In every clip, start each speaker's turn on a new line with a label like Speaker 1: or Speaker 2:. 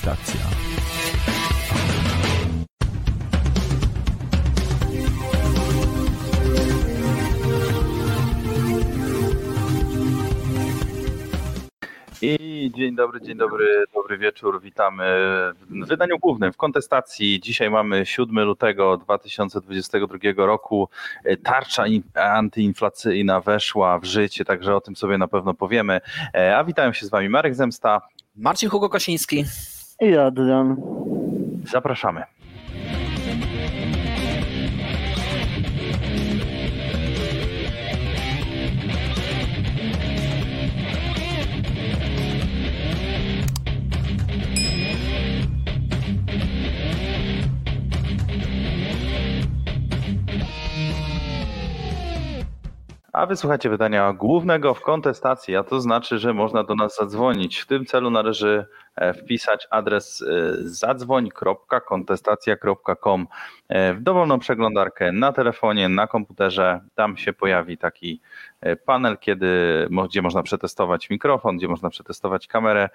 Speaker 1: Kontestacja.
Speaker 2: I dzień dobry, dzień dobry, dobry wieczór. Witamy w wydaniu głównym w kontestacji. Dzisiaj mamy 7 lutego 2022 roku. Tarcza antyinflacyjna weszła w życie, także o tym sobie na pewno powiemy. E, a witają się z Wami Marek Zemsta,
Speaker 3: Marcin Hugo Kosiński
Speaker 4: i Adrian.
Speaker 2: Zapraszamy. A wysłuchacie wydania głównego w kontestacji, a to znaczy, że można do nas zadzwonić. W tym celu należy wpisać adres e, zadzwoń.kontestacja.com e, w dowolną przeglądarkę na telefonie, na komputerze. Tam się pojawi taki panel, kiedy, gdzie można przetestować mikrofon, gdzie można przetestować kamerę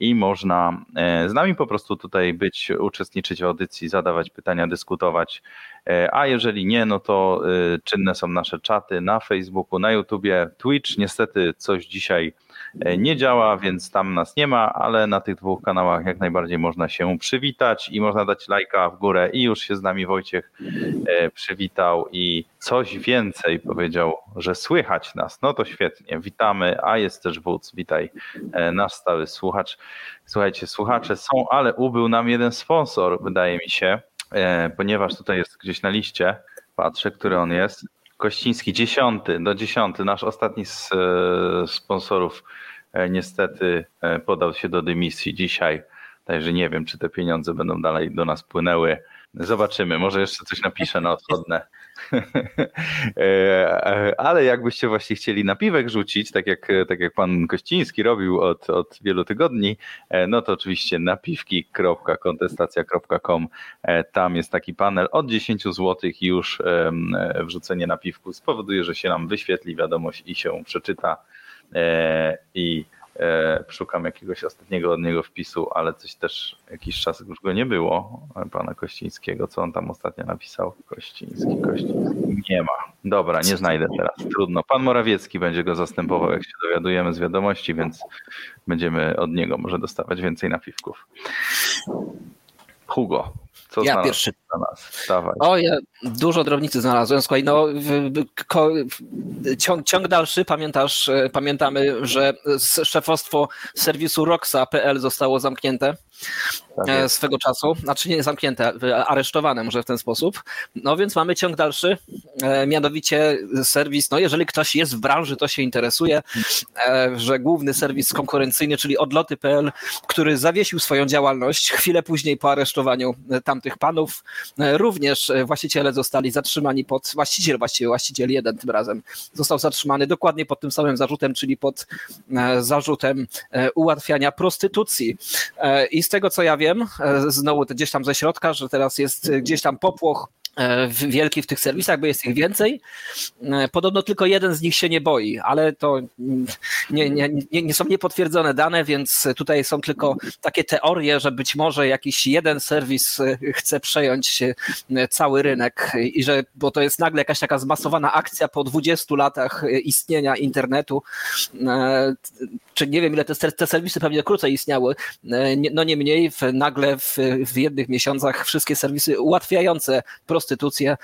Speaker 2: i można z nami po prostu tutaj być, uczestniczyć w audycji, zadawać pytania, dyskutować. A jeżeli nie, no to czynne są nasze czaty na Facebooku, na YouTubie, Twitch. Niestety coś dzisiaj nie działa, więc tam nas nie ma, ale na tych dwóch kanałach jak najbardziej można się przywitać i można dać lajka w górę i już się z nami Wojciech przywitał i coś więcej powiedział, że słychać nas. No to świetnie, witamy, a jest też Wódz, witaj, nasz stały słuchacz. Słuchajcie, słuchacze są, ale ubył nam jeden sponsor, wydaje mi się, ponieważ tutaj jest gdzieś na liście, patrzę, który on jest. Kościński, dziesiąty, do dziesiąty, nasz ostatni z sponsorów niestety podał się do dymisji dzisiaj, także nie wiem, czy te pieniądze będą dalej do nas płynęły. Zobaczymy, może jeszcze coś napiszę na odchodne. Ale jakbyście właśnie chcieli napiwek rzucić, tak jak, tak jak pan Kościński robił od, od wielu tygodni, no to oczywiście napiwki.kontestacja.com. Tam jest taki panel od 10 zł już wrzucenie napiwku spowoduje, że się nam wyświetli wiadomość i się przeczyta i szukam jakiegoś ostatniego od niego wpisu, ale coś też jakiś czas już go nie było, pana Kościńskiego, co on tam ostatnio napisał? Kościński, Kościński. Nie ma. Dobra, nie znajdę teraz. Trudno. Pan Morawiecki będzie go zastępował, jak się dowiadujemy z wiadomości, więc będziemy od niego może dostawać więcej napiwków. Hugo, co
Speaker 3: ja pierwszy.
Speaker 2: Na nas? Dawaj.
Speaker 3: O, ja dużo drobnicy znalazłem. Słuchaj, no, ko, ciąg, ciąg, dalszy, pamiętasz, pamiętamy, że szefostwo serwisu Roxa.pl zostało zamknięte tak swego czasu, znaczy nie zamknięte, aresztowane może w ten sposób. No więc mamy ciąg dalszy, mianowicie serwis, no jeżeli ktoś jest w branży, to się interesuje, że główny serwis konkurencyjny, czyli odloty.pl, który zawiesił swoją działalność chwilę później po aresztowaniu tamtych panów, również właściciele zostali zatrzymani pod, właściciel właściwie, właściciel jeden tym razem, został zatrzymany dokładnie pod tym samym zarzutem, czyli pod zarzutem ułatwiania prostytucji. I z tego co ja wiem, znowu gdzieś tam ze środka, że teraz jest gdzieś tam popłoch wielki w tych serwisach, bo jest ich więcej. Podobno tylko jeden z nich się nie boi, ale to nie, nie, nie, są niepotwierdzone dane, więc tutaj są tylko takie teorie, że być może jakiś jeden serwis chce przejąć cały rynek i że, bo to jest nagle jakaś taka zmasowana akcja po 20 latach istnienia internetu, czy nie wiem ile te, te serwisy pewnie krócej istniały, no nie mniej, w, nagle w, w jednych miesiącach wszystkie serwisy ułatwiające prostytucję,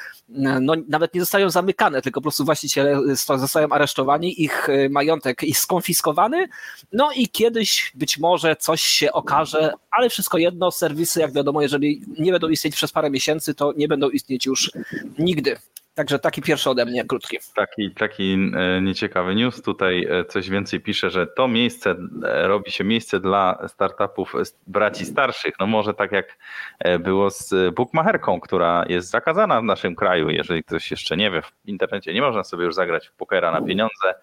Speaker 3: no nawet nie zostają zamykane, tylko po prostu właściciele zostają aresztowani, ich majątek jest skonfiskowany, no i kiedyś być może coś się okaże, ale wszystko jedno, serwisy, jak wiadomo, jeżeli nie będą istnieć przez parę miesięcy, to nie będą istnieć już nigdy. Także taki pierwszy ode mnie, krótki.
Speaker 2: Taki, taki nieciekawy news. Tutaj coś więcej pisze, że to miejsce robi się miejsce dla startupów braci starszych. No może tak jak było z bookmacherką, która jest zakazana w naszym kraju. Jeżeli ktoś jeszcze nie wie, w internecie nie można sobie już zagrać w pokera na pieniądze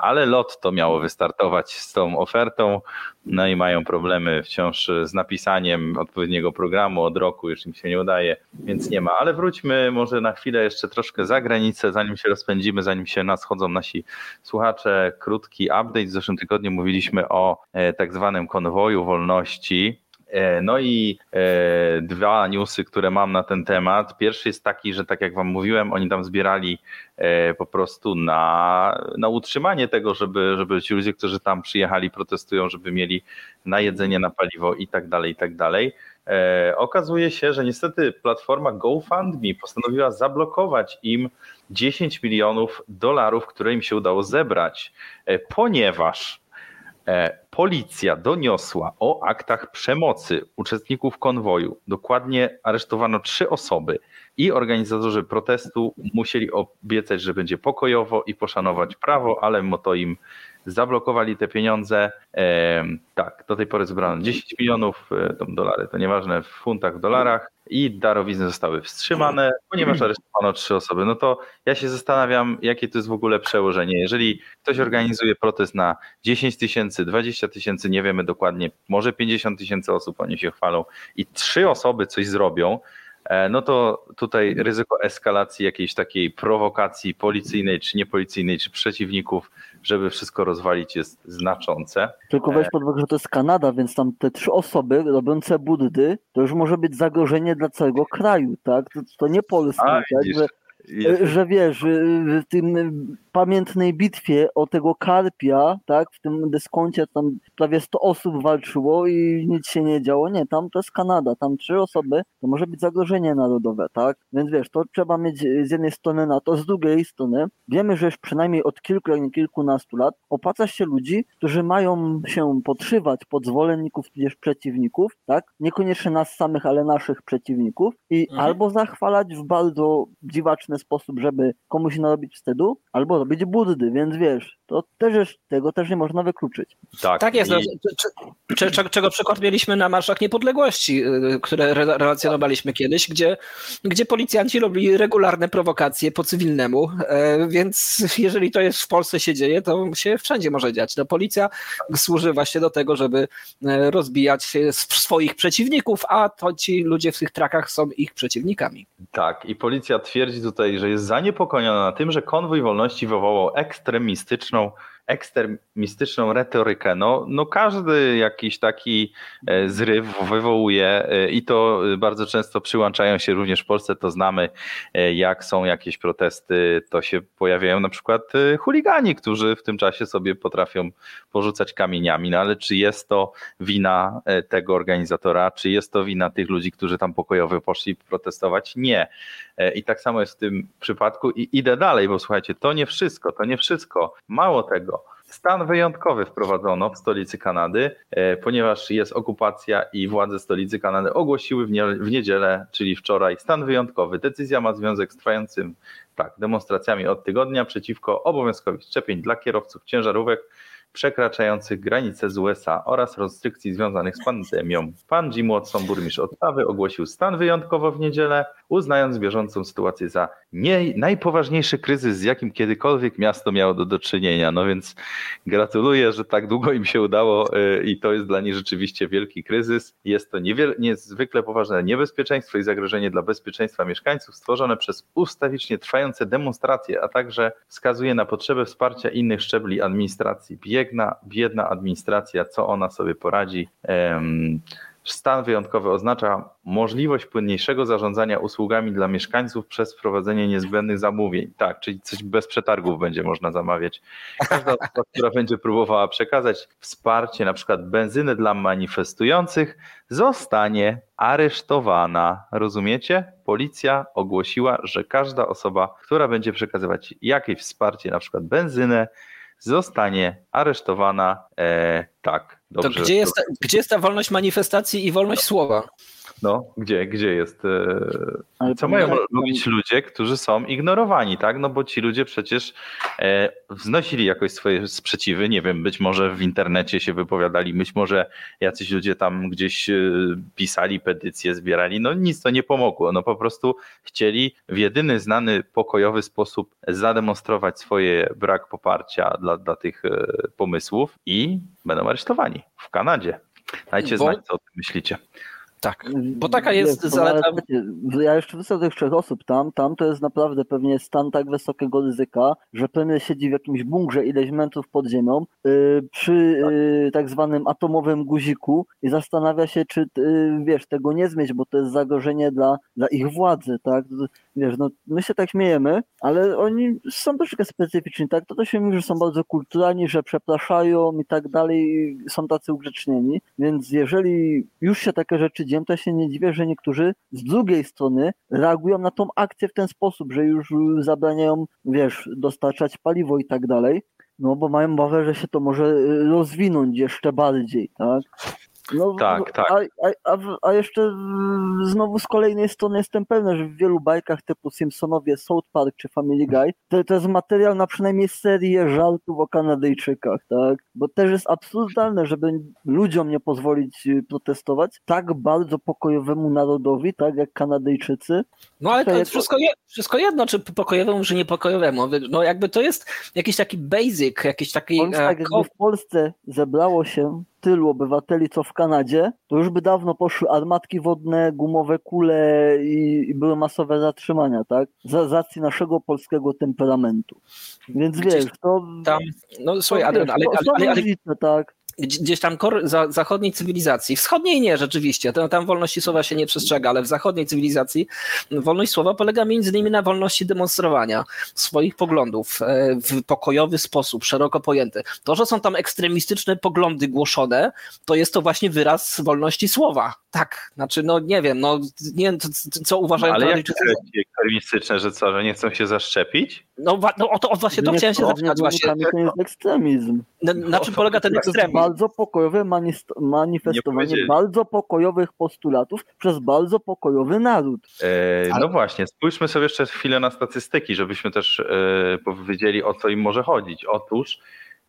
Speaker 2: ale lot to miało wystartować z tą ofertą, no i mają problemy wciąż z napisaniem odpowiedniego programu od roku, już im się nie udaje, więc nie ma. Ale wróćmy może na chwilę jeszcze troszkę za granicę, zanim się rozpędzimy, zanim się naschodzą nasi słuchacze. Krótki update. W zeszłym tygodniu mówiliśmy o tak zwanym konwoju wolności, E, no i e, dwa newsy, które mam na ten temat. Pierwszy jest taki, że tak jak wam mówiłem, oni tam zbierali e, po prostu na, na utrzymanie tego, żeby, żeby ci ludzie, którzy tam przyjechali, protestują, żeby mieli na jedzenie, na paliwo i tak dalej, i tak dalej. Okazuje się, że niestety platforma GoFundMe postanowiła zablokować im 10 milionów dolarów, które im się udało zebrać, ponieważ E, policja doniosła o aktach przemocy uczestników konwoju. Dokładnie aresztowano trzy osoby i organizatorzy protestu musieli obiecać, że będzie pokojowo i poszanować prawo, ale to im zablokowali te pieniądze. Tak, do tej pory zebrano 10 milionów, e, to dolary, to nieważne, w funtach, w dolarach i darowizny zostały wstrzymane, ponieważ aresztowano trzy osoby. No to ja się zastanawiam, jakie to jest w ogóle przełożenie. Jeżeli ktoś organizuje protest na 10 tysięcy, 20 tysięcy, nie wiemy dokładnie, może 50 tysięcy osób, oni się chwalą i trzy osoby coś zrobią, no to tutaj ryzyko eskalacji jakiejś takiej prowokacji policyjnej, czy niepolicyjnej, czy przeciwników, żeby wszystko rozwalić jest znaczące.
Speaker 1: Tylko weź pod uwagę, że to jest Kanada, więc tam te trzy osoby robiące buddy, to już może być zagrożenie dla całego kraju, tak? To, to nie Polska, A, tak? Że, że wiesz, w tym pamiętnej bitwie o tego Karpia, tak, w tym dyskoncie tam prawie 100 osób walczyło i nic się nie działo. Nie, tam to jest Kanada, tam trzy osoby, to może być zagrożenie narodowe, tak? Więc wiesz, to trzeba mieć z jednej strony na to, z drugiej strony wiemy, że już przynajmniej od kilku, jak nie kilkunastu lat opłaca się ludzi, którzy mają się podszywać pod zwolenników tudzież przeciwników, tak? Niekoniecznie nas samych, ale naszych przeciwników i mhm. albo zachwalać w bardzo dziwaczny sposób, żeby komuś narobić wstydu, albo być buddy, więc wiesz, to też tego też nie można wykluczyć.
Speaker 3: Tak, tak jest. I... No, czego przykład mieliśmy na Marszach Niepodległości, y, które relacjonowaliśmy kiedyś, gdzie, gdzie policjanci robili regularne prowokacje po cywilnemu, e, więc jeżeli to jest w Polsce się dzieje, to się wszędzie może dziać. No, policja służy właśnie do tego, żeby e, rozbijać swoich przeciwników, a to ci ludzie w tych trakach są ich przeciwnikami.
Speaker 2: Tak, i policja twierdzi tutaj, że jest zaniepokojona tym, że konwój wolności wywołał ekstremistyczną ekstremistyczną retorykę. No, no każdy jakiś taki e, zryw wywołuje e, i to bardzo często przyłączają się również w Polsce, to znamy, e, jak są jakieś protesty, to się pojawiają na przykład chuligani, którzy w tym czasie sobie potrafią porzucać kamieniami, no ale czy jest to wina tego organizatora, czy jest to wina tych ludzi, którzy tam pokojowo poszli protestować? Nie. I tak samo jest w tym przypadku i idę dalej, bo słuchajcie, to nie wszystko, to nie wszystko. Mało tego, Stan wyjątkowy wprowadzono w stolicy Kanady, e, ponieważ jest okupacja i władze stolicy Kanady ogłosiły w niedzielę, czyli wczoraj, stan wyjątkowy. Decyzja ma związek z trwającym tak, demonstracjami od tygodnia przeciwko obowiązkowi szczepień dla kierowców ciężarówek przekraczających granice z USA oraz restrykcji związanych z pandemią. Pan Jim Watson, burmistrz Ottawy, ogłosił stan wyjątkowo w niedzielę, uznając bieżącą sytuację za nie, najpoważniejszy kryzys, z jakim kiedykolwiek miasto miało do, do czynienia. No więc gratuluję, że tak długo im się udało y, i to jest dla nich rzeczywiście wielki kryzys. Jest to niewiel, niezwykle poważne niebezpieczeństwo i zagrożenie dla bezpieczeństwa mieszkańców stworzone przez ustawicznie trwające demonstracje, a także wskazuje na potrzebę wsparcia innych szczebli administracji. Biegna, biedna administracja, co ona sobie poradzi. Um, Stan wyjątkowy oznacza możliwość płynniejszego zarządzania usługami dla mieszkańców przez wprowadzenie niezbędnych zamówień. Tak, czyli coś bez przetargów będzie można zamawiać. Każda osoba, która będzie próbowała przekazać wsparcie, na przykład benzynę dla manifestujących, zostanie aresztowana. Rozumiecie? Policja ogłosiła, że każda osoba, która będzie przekazywać jakieś wsparcie, na przykład benzynę, zostanie aresztowana. E, tak,
Speaker 3: dobrze. To gdzie jest, gdzie jest ta wolność manifestacji i wolność słowa?
Speaker 2: No, gdzie, gdzie jest? E, co mają robić ludzie, którzy są ignorowani, tak? No bo ci ludzie przecież e, wznosili jakoś swoje sprzeciwy, nie wiem, być może w internecie się wypowiadali, być może jacyś ludzie tam gdzieś e, pisali petycje, zbierali, no nic to nie pomogło, no po prostu chcieli w jedyny znany pokojowy sposób zademonstrować swoje brak poparcia dla, dla tych pomysłów i będą aresztowani w Kanadzie. Dajcie znać, co o tym myślicie.
Speaker 3: Tak, bo taka jest Wiesz, zaleta.
Speaker 1: Ja jeszcze wysłałem tych trzech osób tam, tam to jest naprawdę pewnie stan tak wysokiego ryzyka, że premier siedzi w jakimś bunkrze ileś metrów pod ziemią yy, przy yy, tak zwanym atomowym guziku i zastanawia się, czy yy, wiesz, tego nie zmieć, bo to jest zagrożenie dla, dla ich władzy, tak? Wiesz, no my się tak śmiejemy, ale oni są troszkę specyficzni, tak? To to się mówi, że są bardzo kulturalni, że przepraszają i tak dalej, są tacy ugrzecznieni, więc jeżeli już się takie rzeczy dzieją, to się nie dziwię, że niektórzy z drugiej strony reagują na tą akcję w ten sposób, że już zabraniają, wiesz, dostarczać paliwo i tak dalej, no bo mają obawę, że się to może rozwinąć jeszcze bardziej, tak?
Speaker 2: No, tak, tak.
Speaker 1: A, a, a, jeszcze znowu z kolejnej strony jestem pewny, że w wielu bajkach typu Simpsonowie, South Park czy Family Guy to, to jest materiał na przynajmniej serię żartów o Kanadyjczykach, tak? Bo też jest absurdalne, żeby ludziom nie pozwolić y, protestować tak bardzo pokojowemu narodowi, tak jak Kanadyjczycy.
Speaker 3: No ale to, jest wszystko, je, wszystko jedno, czy pokojowemu, czy niepokojowemu. No jakby to jest jakiś taki basic, jakiś taki...
Speaker 1: On, tak jakby w Polsce zebrało się tylu obywateli, co w Kanadzie, to już by dawno poszły armatki wodne, gumowe kule i, i były masowe zatrzymania, tak? Z racji naszego polskiego temperamentu. Więc wiesz, to...
Speaker 3: Tam, no słuchaj, Adrian, ale, ale, ale, ale, tak gdzieś tam za, zachodniej cywilizacji, wschodniej nie rzeczywiście, tam, tam wolności słowa się nie przestrzega, ale w zachodniej cywilizacji wolność słowa polega między innymi na wolności demonstrowania swoich poglądów e, w pokojowy sposób, szeroko pojęty. To, że są tam ekstremistyczne poglądy głoszone, to jest to właśnie wyraz wolności słowa. Tak, znaczy, no nie wiem, no nie wiem, co, co uważają
Speaker 2: no, Ale jak ekstremistyczne, że co, że nie chcą się zaszczepić?
Speaker 3: No, no o to o właśnie to chciałem się zapytać właśnie.
Speaker 1: To jest ekstremizm.
Speaker 3: Na, na czym polega ten ekstremizm?
Speaker 1: Bardzo pokojowe manifestowanie bardzo pokojowych postulatów przez bardzo pokojowy naród.
Speaker 2: E, no właśnie, spójrzmy sobie jeszcze chwilę na statystyki, żebyśmy też e, powiedzieli o co im może chodzić. Otóż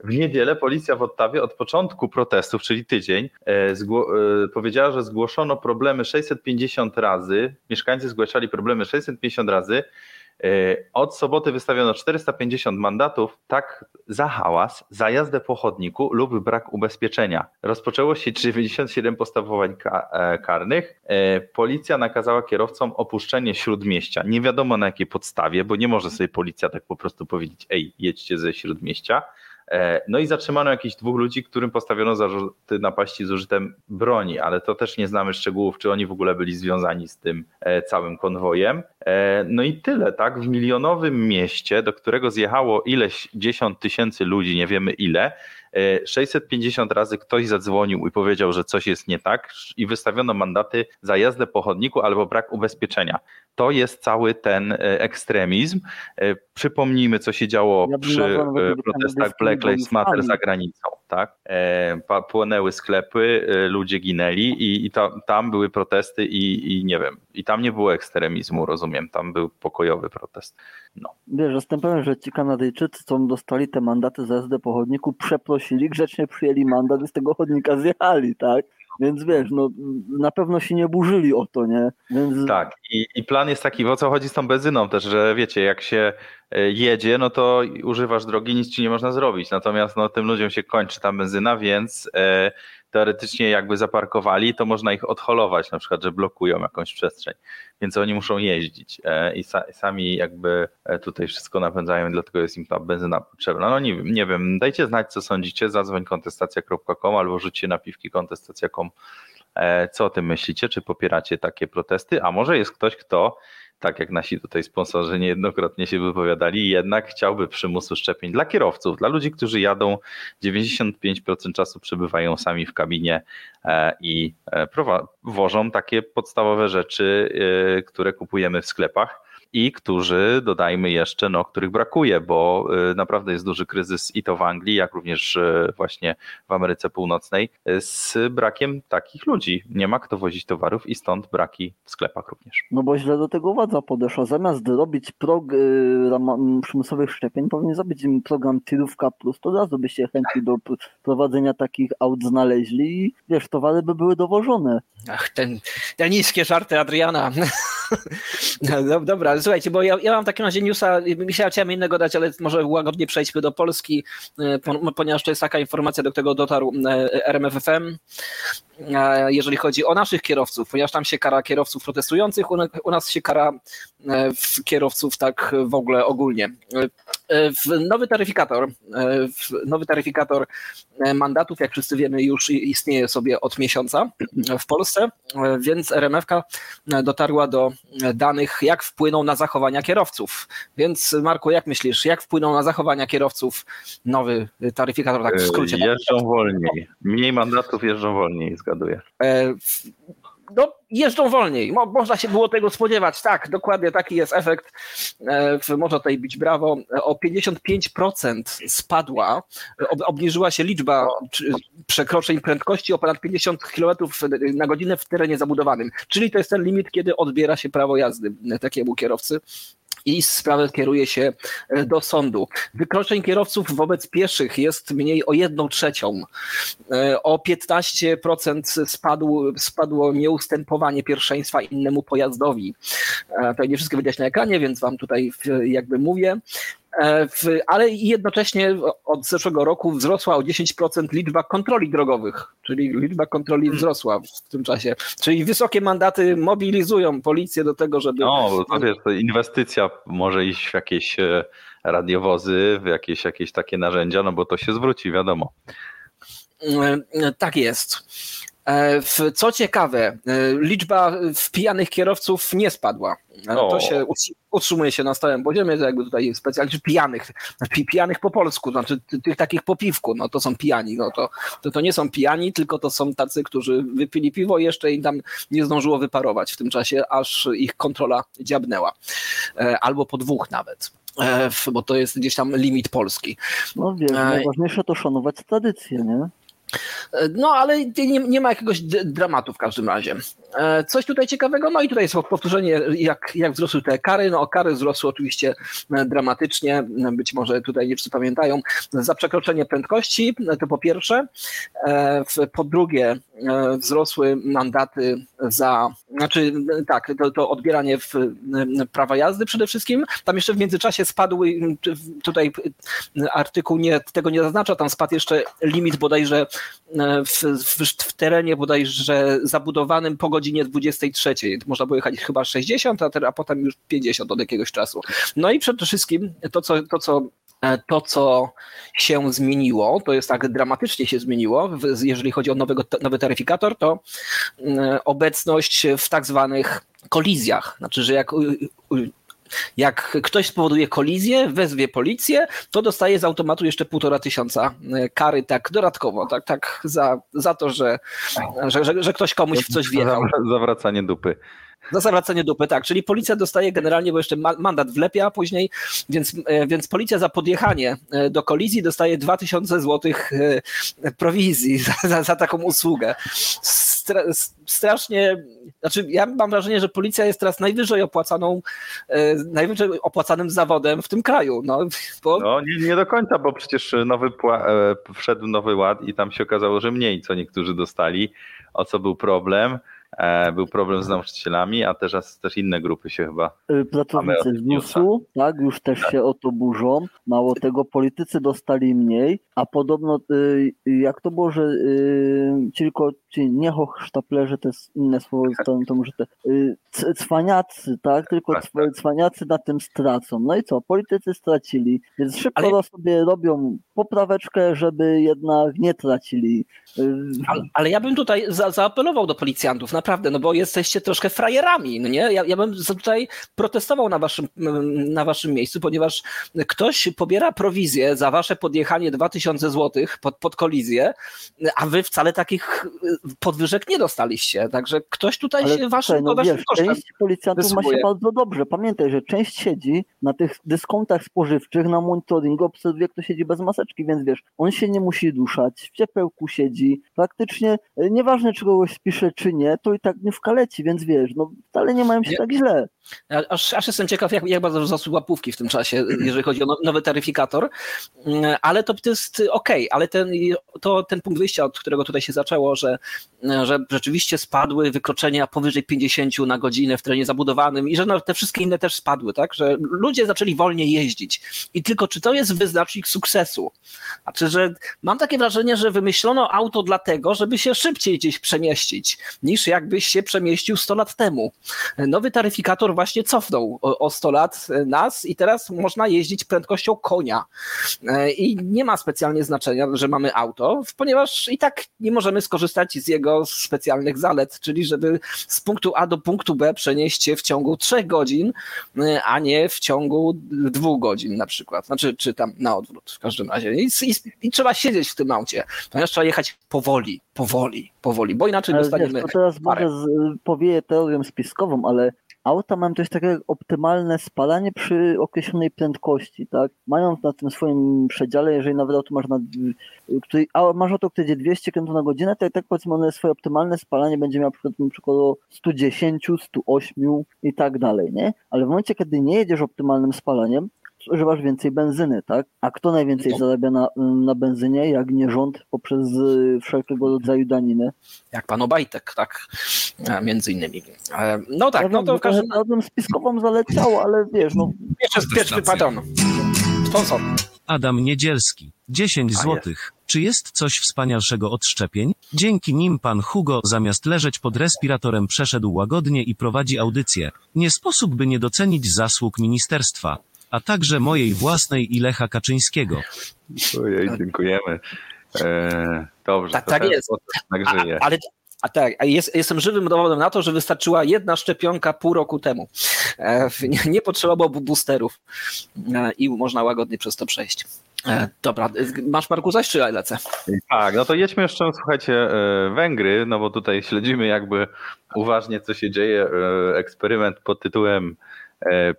Speaker 2: w niedzielę policja w Ottawie od początku protestów, czyli tydzień, e, e, powiedziała, że zgłoszono problemy 650 razy. Mieszkańcy zgłaszali problemy 650 razy. E, od soboty wystawiono 450 mandatów, tak za hałas, za jazdę po chodniku lub brak ubezpieczenia. Rozpoczęło się 97 postępowań karnych. Policja nakazała kierowcom opuszczenie śródmieścia. Nie wiadomo na jakiej podstawie, bo nie może sobie policja tak po prostu powiedzieć: Ej, jedźcie ze śródmieścia. E, no i zatrzymano jakichś dwóch ludzi, którym postawiono zarzuty napaści z użytem broni, ale to też nie znamy szczegółów, czy oni w ogóle byli związani z tym e, całym konwojem. E, no i tyle, tak? W milionowym mieście, do którego zjechało ileś dziesiąt tysięcy ludzi, nie wiemy ile, 650 razy ktoś zadzwonił i powiedział, że coś jest nie tak i wystawiono mandaty za jazdę po chodniku albo brak ubezpieczenia. To jest cały ten ekstremizm. Przypomnijmy, co się działo ja przy protestach Black Lives Matter za granicą. Tak? Płonęły sklepy, ludzie ginęli i, i ta, tam były protesty i, i nie wiem, i tam nie było ekstremizmu, rozumiem, tam był pokojowy protest. No.
Speaker 1: Wiesz, jestem pewien, że ci Kanadyjczycy, co dostali te mandaty za jazdę po chodniku, przeprosili, grzecznie przyjęli mandat i z tego chodnika zjechali, tak? Więc wiesz, no na pewno się nie burzyli o to, nie? Więc...
Speaker 2: Tak, i, i plan jest taki, o co chodzi z tą benzyną też, że wiecie, jak się e, jedzie, no to używasz drogi, nic ci nie można zrobić. Natomiast no, tym ludziom się kończy ta benzyna, więc e, teoretycznie jakby zaparkowali, to można ich odholować, na przykład, że blokują jakąś przestrzeń, więc oni muszą jeździć e, i sami jakby e, tutaj wszystko napędzają, dlatego jest im ta benzyna potrzebna. No nie, nie wiem, dajcie znać, co sądzicie, zadzwoń kontestacja.com albo rzućcie napiwki kontestacja.com e, co o tym myślicie? Czy popieracie takie protesty? A może jest ktoś, kto tak jak nasi tutaj sponsorzy niejednokrotnie się wypowiadali, jednak chciałby przymusu szczepień dla kierowców, dla ludzi, którzy jadą. 95% czasu przebywają sami w kabinie e, i e, wożą takie podstawowe rzeczy, e, które kupujemy w sklepach i którzy, dodajmy jeszcze, no, których brakuje, bo y, naprawdę jest duży kryzys i to w Anglii, jak również y, właśnie w Ameryce Północnej z brakiem takich ludzi. Nie ma kto wozić towarów i stąd braki w sklepach również.
Speaker 1: No bo źle do tego władza podeszła. Zamiast robić prog y, przymusowych szczepień, powinien zrobić im program Tirówka Plus, to razu by się chętni do prowadzenia takich aut znaleźli i wiesz, towary by były dowożone.
Speaker 3: Ach, ten, te niskie żarty Adriana. No, dobra, słuchajcie, bo ja, ja mam w takim razie newsa, chciałem innego dać, ale może łagodnie przejdźmy do Polski, ponieważ to jest taka informacja, do którego dotarł RMFFM, jeżeli chodzi o naszych kierowców, ponieważ tam się kara kierowców protestujących, u nas się kara kierowców tak w ogóle ogólnie. Nowy taryfikator, nowy taryfikator mandatów, jak wszyscy wiemy, już istnieje sobie od miesiąca w Polsce, więc RMFK dotarła do danych, jak wpłyną na zachowania kierowców. Więc Marku, jak myślisz, jak wpłyną na zachowania kierowców nowy taryfikator, tak w skrócie?
Speaker 2: Jeżdżą wolniej, mniej mandatów jeżdżą wolniej, zgaduję.
Speaker 3: E, no, jeżdżą wolniej. Mo, można się było tego spodziewać. Tak, dokładnie taki jest efekt. E, można tutaj bić brawo. O 55% spadła, ob, obniżyła się liczba przekroczeń prędkości o ponad 50 km na godzinę w terenie zabudowanym. Czyli to jest ten limit, kiedy odbiera się prawo jazdy takiemu kierowcy i sprawę kieruje się e, do sądu. Wykroczeń kierowców wobec pieszych jest mniej o jedną trzecią. E, o 15% spadł, spadło nieustępowanie pierwszeństwa innemu pojazdowi. E, to nie wszystko widać na ekranie, więc wam tutaj jakby mówię. E, ale jednocześnie od zeszłego roku wzrosła o 10% liczba kontroli drogowych, czyli liczba kontroli hmm. wzrosła w tym czasie. Czyli wysokie mandaty mobilizują policję do tego, żeby.
Speaker 2: No, to wiesz, to inwestycja może iść w jakieś e, radiowozy, w jakieś, jakieś takie narzędzia, no bo to się zwróci, wiadomo.
Speaker 3: E, tak jest. E, co ciekawe, e, liczba wpijanych kierowców nie spadła. E, to się utrzymuje się na stałym poziomie, jakby tutaj specjalnie pijanych, pijanych po polsku, znaczy tych takich po piwku, no to są pijani, no to, to, to nie są pijani, tylko to są tacy, którzy wypili piwo jeszcze i tam nie zdążyło wyparować w tym czasie, aż ich kontrola dziabnęła. Albo po dwóch nawet bo to jest gdzieś tam limit polski.
Speaker 1: No wiesz, najważniejsze to szanować tradycję, nie?
Speaker 3: No, ale nie, nie, ma jakiegoś dramatu w każdym razie. E, coś tutaj ciekawego, no i tutaj jest powtórzenie, jak, jak wzrosły te kary. No, kary wzrosły oczywiście e, dramatycznie, być może tutaj nie wszyscy pamiętają, za przekroczenie prędkości, to po pierwsze. E, po drugie, wzrosły mandaty za, znaczy tak, to, to odbieranie w, prawa jazdy przede wszystkim. Tam jeszcze w międzyczasie spadły, tutaj artykuł nie, tego nie zaznacza, tam spadł jeszcze limit bodajże w, w, w terenie bodajże zabudowanym po godzinie 23. Można było jechać chyba 60, a, a potem już 50 od jakiegoś czasu. No i przede wszystkim to, co, to, co e, to, co się zmieniło, to jest tak dramatycznie się zmieniło, jeżeli chodzi o nowego, nowy taryfikator, to mm, obecność w tak zwanych kolizjach. Znaczy, że jak jak ktoś spowoduje kolizję, wezwie policję, to dostaje z automatu jeszcze półtora tysiąca e, kary tak dodatkowo, tak, tak za, za to, że, że, że, że ktoś komuś w coś wjechał.
Speaker 2: Zawracanie dupy.
Speaker 3: Za zawracanie dupy, tak. Czyli policja dostaje generalnie, bo jeszcze mandat wlepia później, więc, e, więc policja za podjechanie e, do kolizji dostaje 2000 złotych prowizji za, za, za taką usługę. Stra, strasznie, znaczy ja mam wrażenie, że policja jest teraz najwyżej opłacaną, najwyżej opłacanym zawodem w tym kraju. No,
Speaker 2: bo... no nie, nie do końca, bo przecież nowy wszedł nowy ład i tam się okazało, że mniej co niektórzy dostali, o co był problem. E, był problem z nauczycielami, a teraz też inne grupy się chyba.
Speaker 1: Y, pracownicy z GUS-u, tak, już też tak. się o to burzą. Mało tego, politycy dostali mniej, a podobno jak to było, że tylko ci nie hochsztaplerzy, to jest inne słowo, to, to może te cwaniacy, tak, tylko tak, tak. cwaniacy na tym stracą. No i co, politycy stracili, więc szybko ale... sobie robią popraweczkę, żeby jednak nie tracili.
Speaker 3: Ale, ale ja bym tutaj za, zaapelował do policjantów, naprawdę, no bo jesteście troszkę frajerami, no nie? Ja, ja bym tutaj protestował na waszym, na waszym miejscu, ponieważ ktoś pobiera prowizję za wasze podjechanie 2000 zł pod, pod kolizję, a wy wcale takich podwyżek nie dostaliście, także ktoś tutaj Ale się waszym,
Speaker 1: no, waszym wiesz, Część policjantów wysłuje. ma się bardzo dobrze. Pamiętaj, że część siedzi na tych dyskontach spożywczych, na monitoringu, obserwuje, kto siedzi bez maseczki, więc wiesz, on się nie musi duszać, w ciepełku siedzi, praktycznie e, nieważne, czy kogoś spisze, czy nie, to i tak nie wkaleci, więc wiesz, no wcale nie mają się nie. tak źle.
Speaker 3: Aż, aż jestem ciekaw, jak, jak bardzo wzrosły łapówki w tym czasie, jeżeli chodzi o no, nowy taryfikator, mm, ale to, to jest ok, ale ten, to, ten punkt wyjścia, od którego tutaj się zaczęło, że, że rzeczywiście spadły wykroczenia powyżej 50 na godzinę w terenie zabudowanym i że no, te wszystkie inne też spadły, tak, że ludzie zaczęli wolniej jeździć i tylko czy to jest wyznacznik sukcesu? Znaczy, że mam takie wrażenie, że wymyślono auto dlatego, żeby się szybciej gdzieś przemieścić, niż jakbyś się przemieścił 100 lat temu. Nowy taryfikator właśnie cofnął o, o 100 lat nas i teraz można jeździć prędkością konia. E, I nie ma specjalnie znaczenia, że mamy auto, ponieważ i tak nie możemy skorzystać z jego specjalnych zalet, czyli żeby z punktu A do punktu B przenieść się w ciągu 3 godzin, e, a nie w ciągu dwóch godzin na przykład. Znaczy, czy tam na odwrót w każdym razie. I, i, i trzeba siedzieć w tym aucie, ponieważ trzeba jechać powoli, powoli, powoli, bo inaczej dostaniemy. Wiesz, to
Speaker 1: teraz może powieje teorią spiskową, ale auta mają coś takiego jak optymalne spalanie przy określonej prędkości, tak? Mając na tym swoim przedziale, jeżeli nawet auto masz na, który, a masz auto, które jedzie 200 km na godzinę, to i tak powiedzmy one swoje optymalne spalanie będzie miało na przykład 110, 108 i tak dalej, nie? Ale w momencie, kiedy nie jedziesz optymalnym spalaniem, używasz więcej benzyny, tak? A kto najwięcej no. zarabia na, na benzynie, jak nie rząd poprzez y, wszelkiego rodzaju daniny?
Speaker 3: Jak pan Obajtek, tak? E, między innymi. E, no tak, ja no to w każdym
Speaker 1: razem spiskową zaleciało, ale wiesz, no...
Speaker 3: Pierwszy, pierwszy patron. Sponsor.
Speaker 4: Adam Niedzielski. 10 złotych. Czy jest coś wspanialszego od szczepień? Dzięki nim pan Hugo zamiast leżeć pod respiratorem przeszedł łagodnie i prowadzi audycję. Nie sposób by nie docenić zasług ministerstwa a także mojej własnej i Lecha Kaczyńskiego.
Speaker 2: Ojej, dziękujemy. E, dobrze,
Speaker 3: tak, tak jest.
Speaker 2: Tak żyje.
Speaker 3: A, ale a tak, a jest, jestem żywym dowodem na to, że wystarczyła jedna szczepionka pół roku temu. E, nie, nie potrzeba było boosterów e, i można łagodnie przez to przejść. E, dobra, masz Marku zaś, czy lecę?
Speaker 2: Tak, no to jedźmy jeszcze, słuchajcie, e, Węgry, no bo tutaj śledzimy jakby uważnie, co się dzieje. E, eksperyment pod tytułem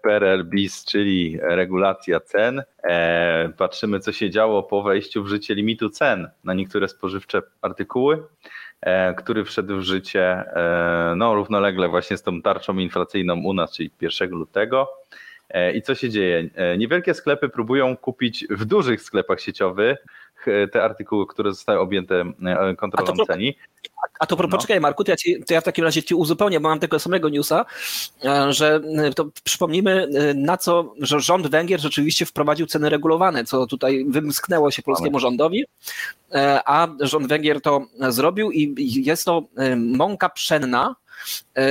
Speaker 2: PRL BIS, czyli regulacja cen. E, patrzymy, co się działo po wejściu w życie limitu cen na niektóre spożywcze artykuły, e, który wszedł w życie no, równolegle właśnie z tą tarczą inflacyjną u nas, czyli 1 lutego. I co się dzieje? Niewielkie sklepy próbują kupić w dużych sklepach sieciowych te artykuły, które zostały objęte kontrolą ceni.
Speaker 3: A to no. poczekaj Marku, to ja, ci, to ja w takim razie ci uzupełnię, bo mam tego samego newsa, e, że e, to przypomnijmy e, na co, że rząd Węgier rzeczywiście wprowadził ceny regulowane, co tutaj wymsknęło się polskiemu rządowi, a rząd Węgier to zrobił i jest to mąka pszenna.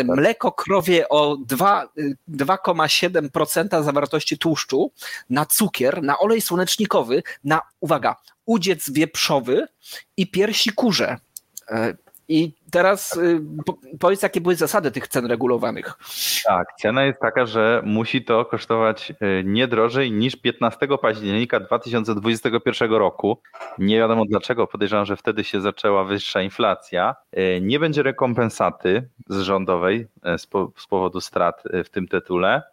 Speaker 3: Mleko krowie o 2,7% zawartości tłuszczu, na cukier, na olej słonecznikowy, na, uwaga, udziec wieprzowy i piersi kurze. I teraz y, powiedz, jakie były zasady tych cen regulowanych.
Speaker 2: Tak, cena jest taka, że musi to kosztować y, nie drożej niż 15 października 2021 roku. Nie wiadomo dlaczego, podejrzewam, że wtedy się zaczęła wyższa inflacja. Y, nie będzie rekompensaty z rządowej z powodu strat w tym tytule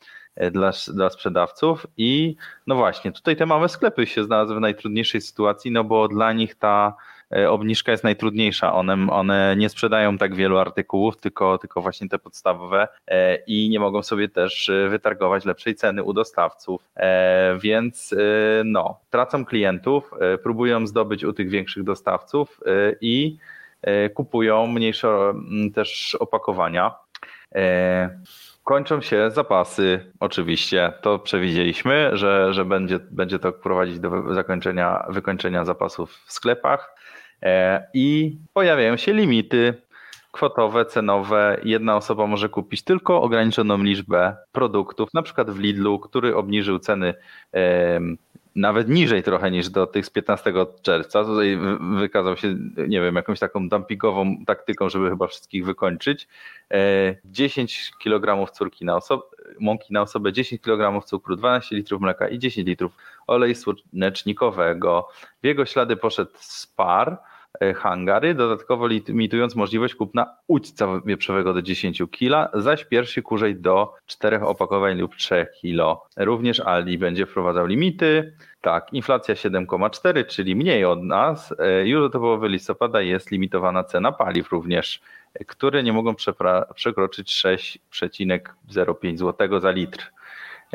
Speaker 2: dla, dla sprzedawców i no właśnie, tutaj te małe sklepy się znalazły w najtrudniejszej sytuacji, no bo dla nich ta obniżka jest najtrudniejsza. One, one nie sprzedają tak wielu artykułów, tylko, tylko właśnie te podstawowe e, i nie mogą sobie też e, wytargować lepszej ceny u dostawców. Więc no, tracą klientów, próbują zdobyć u tych większych dostawców i kupują mniejsze też opakowania. Kończą się zapasy, oczywiście. To przewidzieliśmy, że, że będzie, będzie to prowadzić do zakończenia, wykończenia zapasów w sklepach. E, i pojawiają się limity kwotowe, cenowe. Jedna osoba może kupić tylko ograniczoną liczbę produktów, na przykład w Lidlu, który obniżył ceny nawet niżej trochę niż do tych z 15 czerwca. Tutaj wykazał się, nie wiem, jakąś taką dumpingową taktyką, żeby chyba wszystkich wykończyć. 10 e, kg córki na osobę, mąki na osobę, 10 kg cukru, 12 litrów mleka i 10 litrów oleju słonecznikowego. W jego ślady poszedł Spar, e, hangary, dodatkowo limitując możliwość kupna udźca wieprzowego do 10 kg, zaś pierwszy kurzej do 4 opakowań lub 3 kg. Również Aldi będzie wprowadzał limity. Tak, inflacja 7,4, czyli mniej od nas. E, już do połowy listopada jest limitowana cena paliw również, które nie mogą przekroczyć 6,05 zł za litr.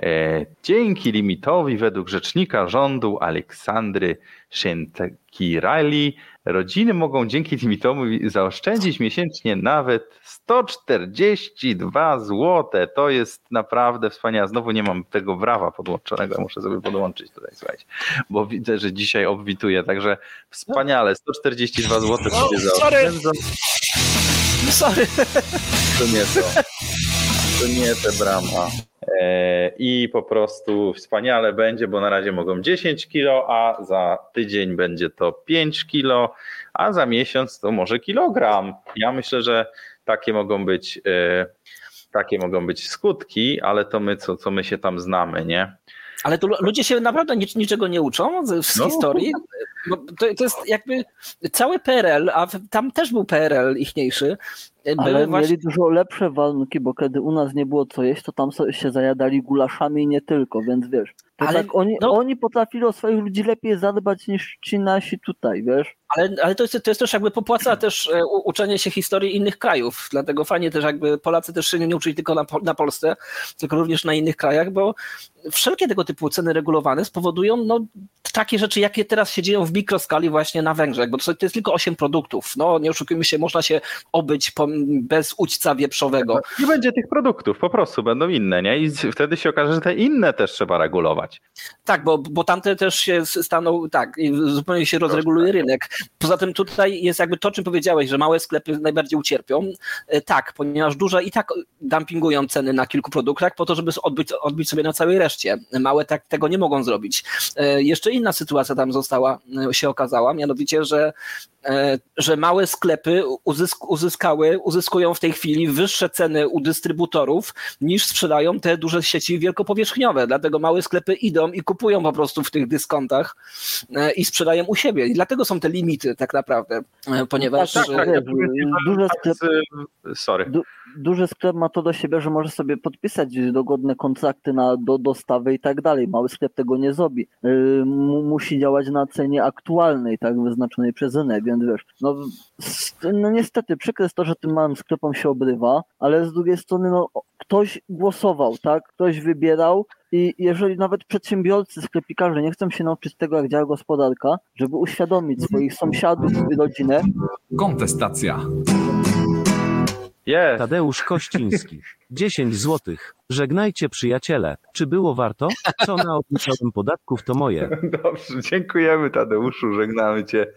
Speaker 2: E, dzięki limitowi według rzecznika rządu Aleksandry Szentakirali rodziny mogą dzięki limitowi zaoszczędzić miesięcznie nawet 142 zł. To jest naprawdę wspaniałe. Znowu nie mam tego brawa podłączonego, muszę sobie podłączyć tutaj, słuchajcie, bo widzę, że dzisiaj obwituję, także wspaniale, 142 zł sobie zaoszczędzą.
Speaker 3: Sorry.
Speaker 2: To nie to. To nie te brama. E, i po prostu wspaniale będzie, bo na razie mogą 10 kilo, a za tydzień będzie to 5 kilo, a za miesiąc to może kilogram. Ja myślę, że takie mogą być e, takie mogą być skutki, ale to my, co, co my się tam znamy, nie?
Speaker 3: Ale tu ludzie się naprawdę nic, niczego nie uczą z, no, historii. No, to, to, jest jakby cały PRL, a tam też był PRL ichniejszy.
Speaker 1: Ale właśnie... mieli dużo lepsze warunki, bo kiedy u nas nie było co jeść, to tam się zajadali gulaszami i nie tylko, więc wiesz. Ale tak oni, no... oni potrafili o swoich ludzi lepiej zadbać niż ci nasi tutaj, wiesz.
Speaker 3: Ale, ale to, jest, to jest też jakby popłaca też e, uczenie się historii innych krajów, dlatego fajnie też jakby Polacy też się nie uczyli tylko na, na Polsce, tylko również na innych krajach, bo wszelkie tego typu ceny regulowane spowodują no, takie rzeczy, jakie teraz się dzieją w mikroskali właśnie na Węgrzech, bo to, jest tylko 8 produktów. No nie oszukujmy się, można się obyć bez udźca wieprzowego.
Speaker 2: Nie będzie tych produktów, po prostu będą inne, nie? I wtedy się okaże, że te inne też trzeba regulować.
Speaker 3: Tak, bo, bo tamte też się staną, tak, zupełnie się rozreguluje rynek. Poza tym tutaj jest jakby to, czym powiedziałeś, że małe sklepy najbardziej ucierpią. E, tak, ponieważ duże i tak dumpingują ceny na kilku produktach po to, żeby odbić, odbić sobie na całej reszcie. Małe tak tego nie mogą zrobić. E, jeszcze inna sytuacja tam została, e, się okazała, mianowicie, że E, że małe sklepy uzysk uzyskały, uzyskują w tej chwili wyższe ceny u dystrybutorów niż sprzedają te duże sieci wielkopowierzchniowe. Dlatego małe sklepy idą i kupują po prostu w tych dyskontach e, i sprzedają u siebie. I dlatego są te limity tak naprawdę, e, ponieważ... Tak, tak, tak,
Speaker 1: duże sklepy... Sorry. Du duży sklep ma to do siebie, że może sobie podpisać dogodne kontrakty na do dostawy i tak dalej. Mały sklep tego nie zrobi. Yy, musi działać na cenie aktualnej, tak wyznaczonej przez rynek, więc wiesz, no, no niestety przykre jest to, że tym małym sklepom się obrywa, ale z drugiej strony no, ktoś głosował, tak? Ktoś wybierał i jeżeli nawet przedsiębiorcy, sklepikarze nie chcą się nauczyć tego, jak działa gospodarka, żeby uświadomić swoich sąsiadów i rodzinę.
Speaker 5: Kontestacja.
Speaker 4: Tadeusz Kościński. 10 złotych. Żegnajcie przyjaciele. Czy było warto? Co na odliczowym podatków to moje.
Speaker 2: Dobrze, dziękujemy Tadeuszu, żegnamy cię.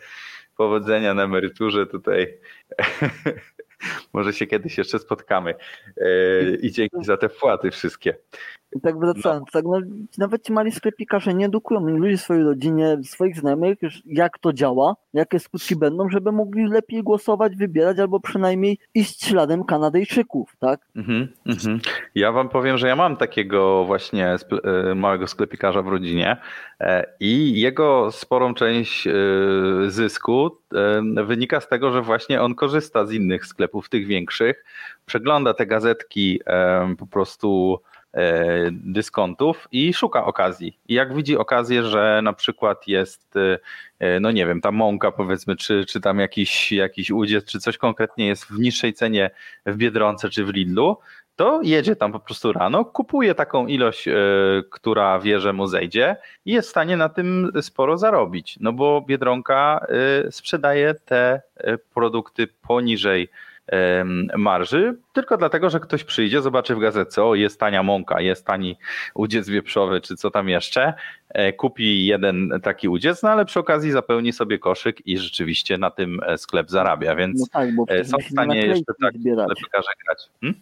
Speaker 2: Powodzenia na emeryturze tutaj. Może się kiedyś jeszcze spotkamy. E, I dzięki za te wpłaty wszystkie.
Speaker 1: Tak wracając, no. tak, no, nawet ci mali sklepikarze nie edukują ludzi swojej rodzinie, swoich znajomych, jak to działa, jakie skutki będą, żeby mogli lepiej głosować, wybierać albo przynajmniej iść śladem Kanadyjczyków, tak? Mm
Speaker 2: -hmm, Ja wam powiem, że ja mam takiego właśnie e, małego sklepikarza w rodzinie e, i jego sporą część zysku wynika z tego, że właśnie on korzysta z innych sklepów, tych większych, przegląda te gazetki po prostu e, dyskontów i szuka okazji. I jak widzi okazję, że na przykład jest, e, no nie wiem, ta mąka powiedzmy, czy, czy tam jakiś, jakiś udziec, czy coś konkretnie jest w niższej cenie w Biedronce czy w Lidlu, to jedzie tam po prostu rano, kupuje taką ilość, e, która wie, że mu zejdzie i jest w stanie na tym sporo zarobić. No bo Biedronka sprzedaje te produkty poniżej marży, tylko dlatego, że ktoś przyjdzie, zobaczy w gazecie, o jest tania mąka, jest tani udziec wieprzowy, czy co tam jeszcze, e, kupi jeden taki udziec, no ale przy okazji zapełni sobie koszyk i rzeczywiście na tym e, sklep zarabia, więc no tak, e, są w stanie jeszcze tak sklepikarze grać. Hmm?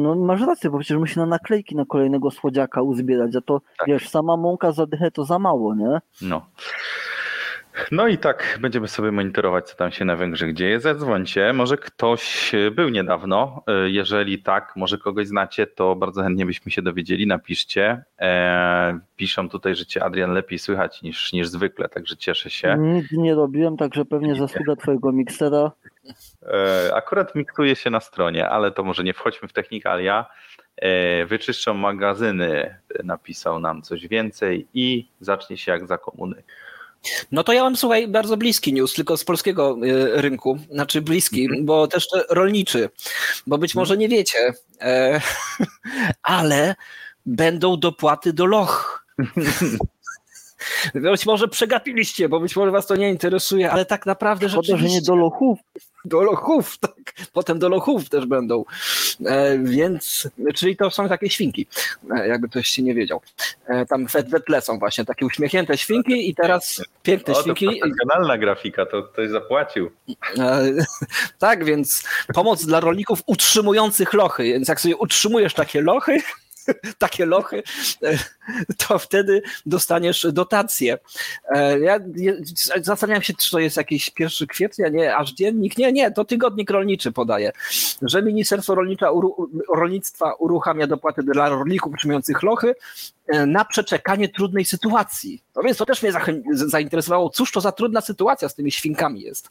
Speaker 1: No masz rację, bo przecież musi na naklejki na kolejnego słodziaka uzbierać, a to tak. wiesz, sama mąka za dychę to za mało, nie?
Speaker 2: No. No i tak będziemy sobie monitorować, co tam się na Węgrzech dzieje. Zadzwońcie, może ktoś był niedawno. Jeżeli tak, może kogoś znacie, to bardzo chętnie byśmy się dowiedzieli. Napiszcie. Eee, piszą tutaj, że cię Adrian lepiej słychać niż, niż zwykle, także cieszę się.
Speaker 1: Nic nie robiłem, także pewnie zasługa twojego miksera.
Speaker 2: Eee, akurat miksuje się na stronie, ale to może nie wchodźmy w technikalia. Eee, wyczyszczą magazyny, napisał nam coś więcej i zacznie się jak za komuny.
Speaker 3: No to ja mam, słuchaj, bardzo bliski news, tylko z polskiego y, rynku, znaczy bliski, -hmm. bo też rolniczy, bo być może nie wiecie, e, ale będą dopłaty do loch. Być może przegapiliście, bo być może was to nie interesuje, ale tak naprawdę
Speaker 1: Szkoda, rzeczywiście... że nie do lochów.
Speaker 3: Do lochów, tak. Potem do lochów też będą. E, więc, czyli to są takie świnki, e, jakby ktoś się nie wiedział. E, tam we tle są właśnie takie uśmiechnięte świnki i teraz piękne o, świnki.
Speaker 2: To profesjonalna grafika, to ktoś zapłacił.
Speaker 3: E, tak, więc pomoc dla rolników utrzymujących lochy, więc jak sobie utrzymujesz takie lochy, takie lochy, to wtedy dostaniesz dotację. E, ja zastanawiam się, czy to jest jakiś 1 kwietnia, nie, aż dziennik. Nie, nie, to tygodnik rolniczy podaje, że Ministerstwo Rolnictwa uruchamia dopłaty dla rolników utrzymujących lochy e, na przeczekanie trudnej sytuacji. No więc to też mnie zainteresowało, cóż to za trudna sytuacja z tymi świnkami jest.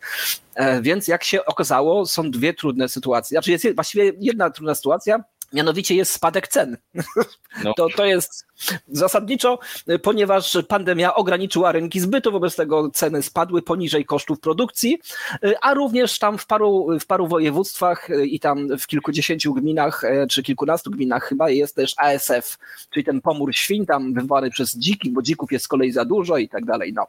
Speaker 3: E, więc jak się okazało, są dwie trudne sytuacje. Znaczy jest właściwie jedna trudna sytuacja, Mianowicie jest spadek cen. No. To, to jest zasadniczo, ponieważ pandemia ograniczyła rynki zbytu, wobec tego ceny spadły poniżej kosztów produkcji, a również tam w paru, w paru województwach i tam w kilkudziesięciu gminach, czy kilkunastu gminach chyba jest też ASF, czyli ten pomór świń tam wywołany przez dziki, bo dzików jest z kolei za dużo i tak dalej. No.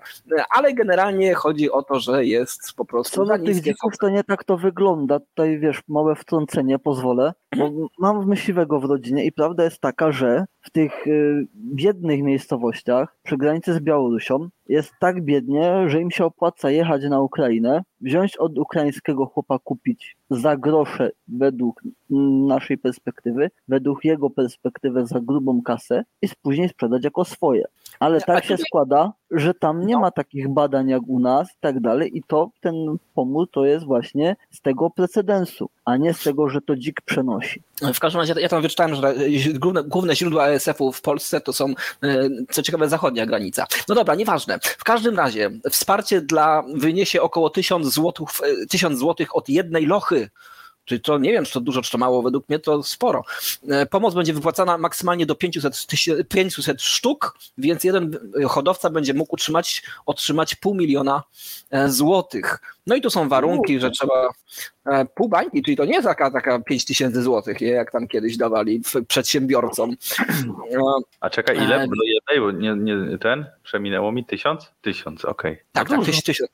Speaker 3: Ale generalnie chodzi o to, że jest po prostu.
Speaker 1: Co do tych dzików, to nie tak to wygląda. Tutaj wiesz, małe wtrącenie pozwolę, bo mam myśliwego w rodzinie i prawda jest taka, że w tych y, biednych miejscowościach przy granicy z Białorusią jest tak biednie, że im się opłaca jechać na Ukrainę, wziąć od ukraińskiego chłopa kupić za grosze według naszej perspektywy, według jego perspektywy za grubą kasę i później sprzedać jako swoje. Ale tak się składa, że tam nie no. ma takich badań jak u nas i tak dalej i to ten pomór to jest właśnie z tego precedensu, a nie z tego, że to dzik przenosi.
Speaker 3: W każdym razie ja tam wyczytałem, że główne, główne źródła ASF-u w Polsce to są, e, co ciekawe, zachodnia granica. No dobra, nieważne. W każdym razie wsparcie dla wyniesie około 1000 złotych, 1000 złotych od jednej lochy Czyli to nie wiem, czy to dużo, czy to mało, według mnie to sporo. E, pomoc będzie wypłacana maksymalnie do 500, 500 sztuk, więc jeden hodowca będzie mógł utrzymać, otrzymać pół miliona e, złotych. No i tu są warunki, że trzeba pół bańki, czyli to nie jest taka, taka 5 tysięcy złotych, jak tam kiedyś dawali przedsiębiorcom.
Speaker 2: A czekaj, ile? Do jednej, nie, nie, ten? Przeminęło mi tysiąc? Tysiąc, okej. Okay.
Speaker 3: Tak, tak, tysiąc,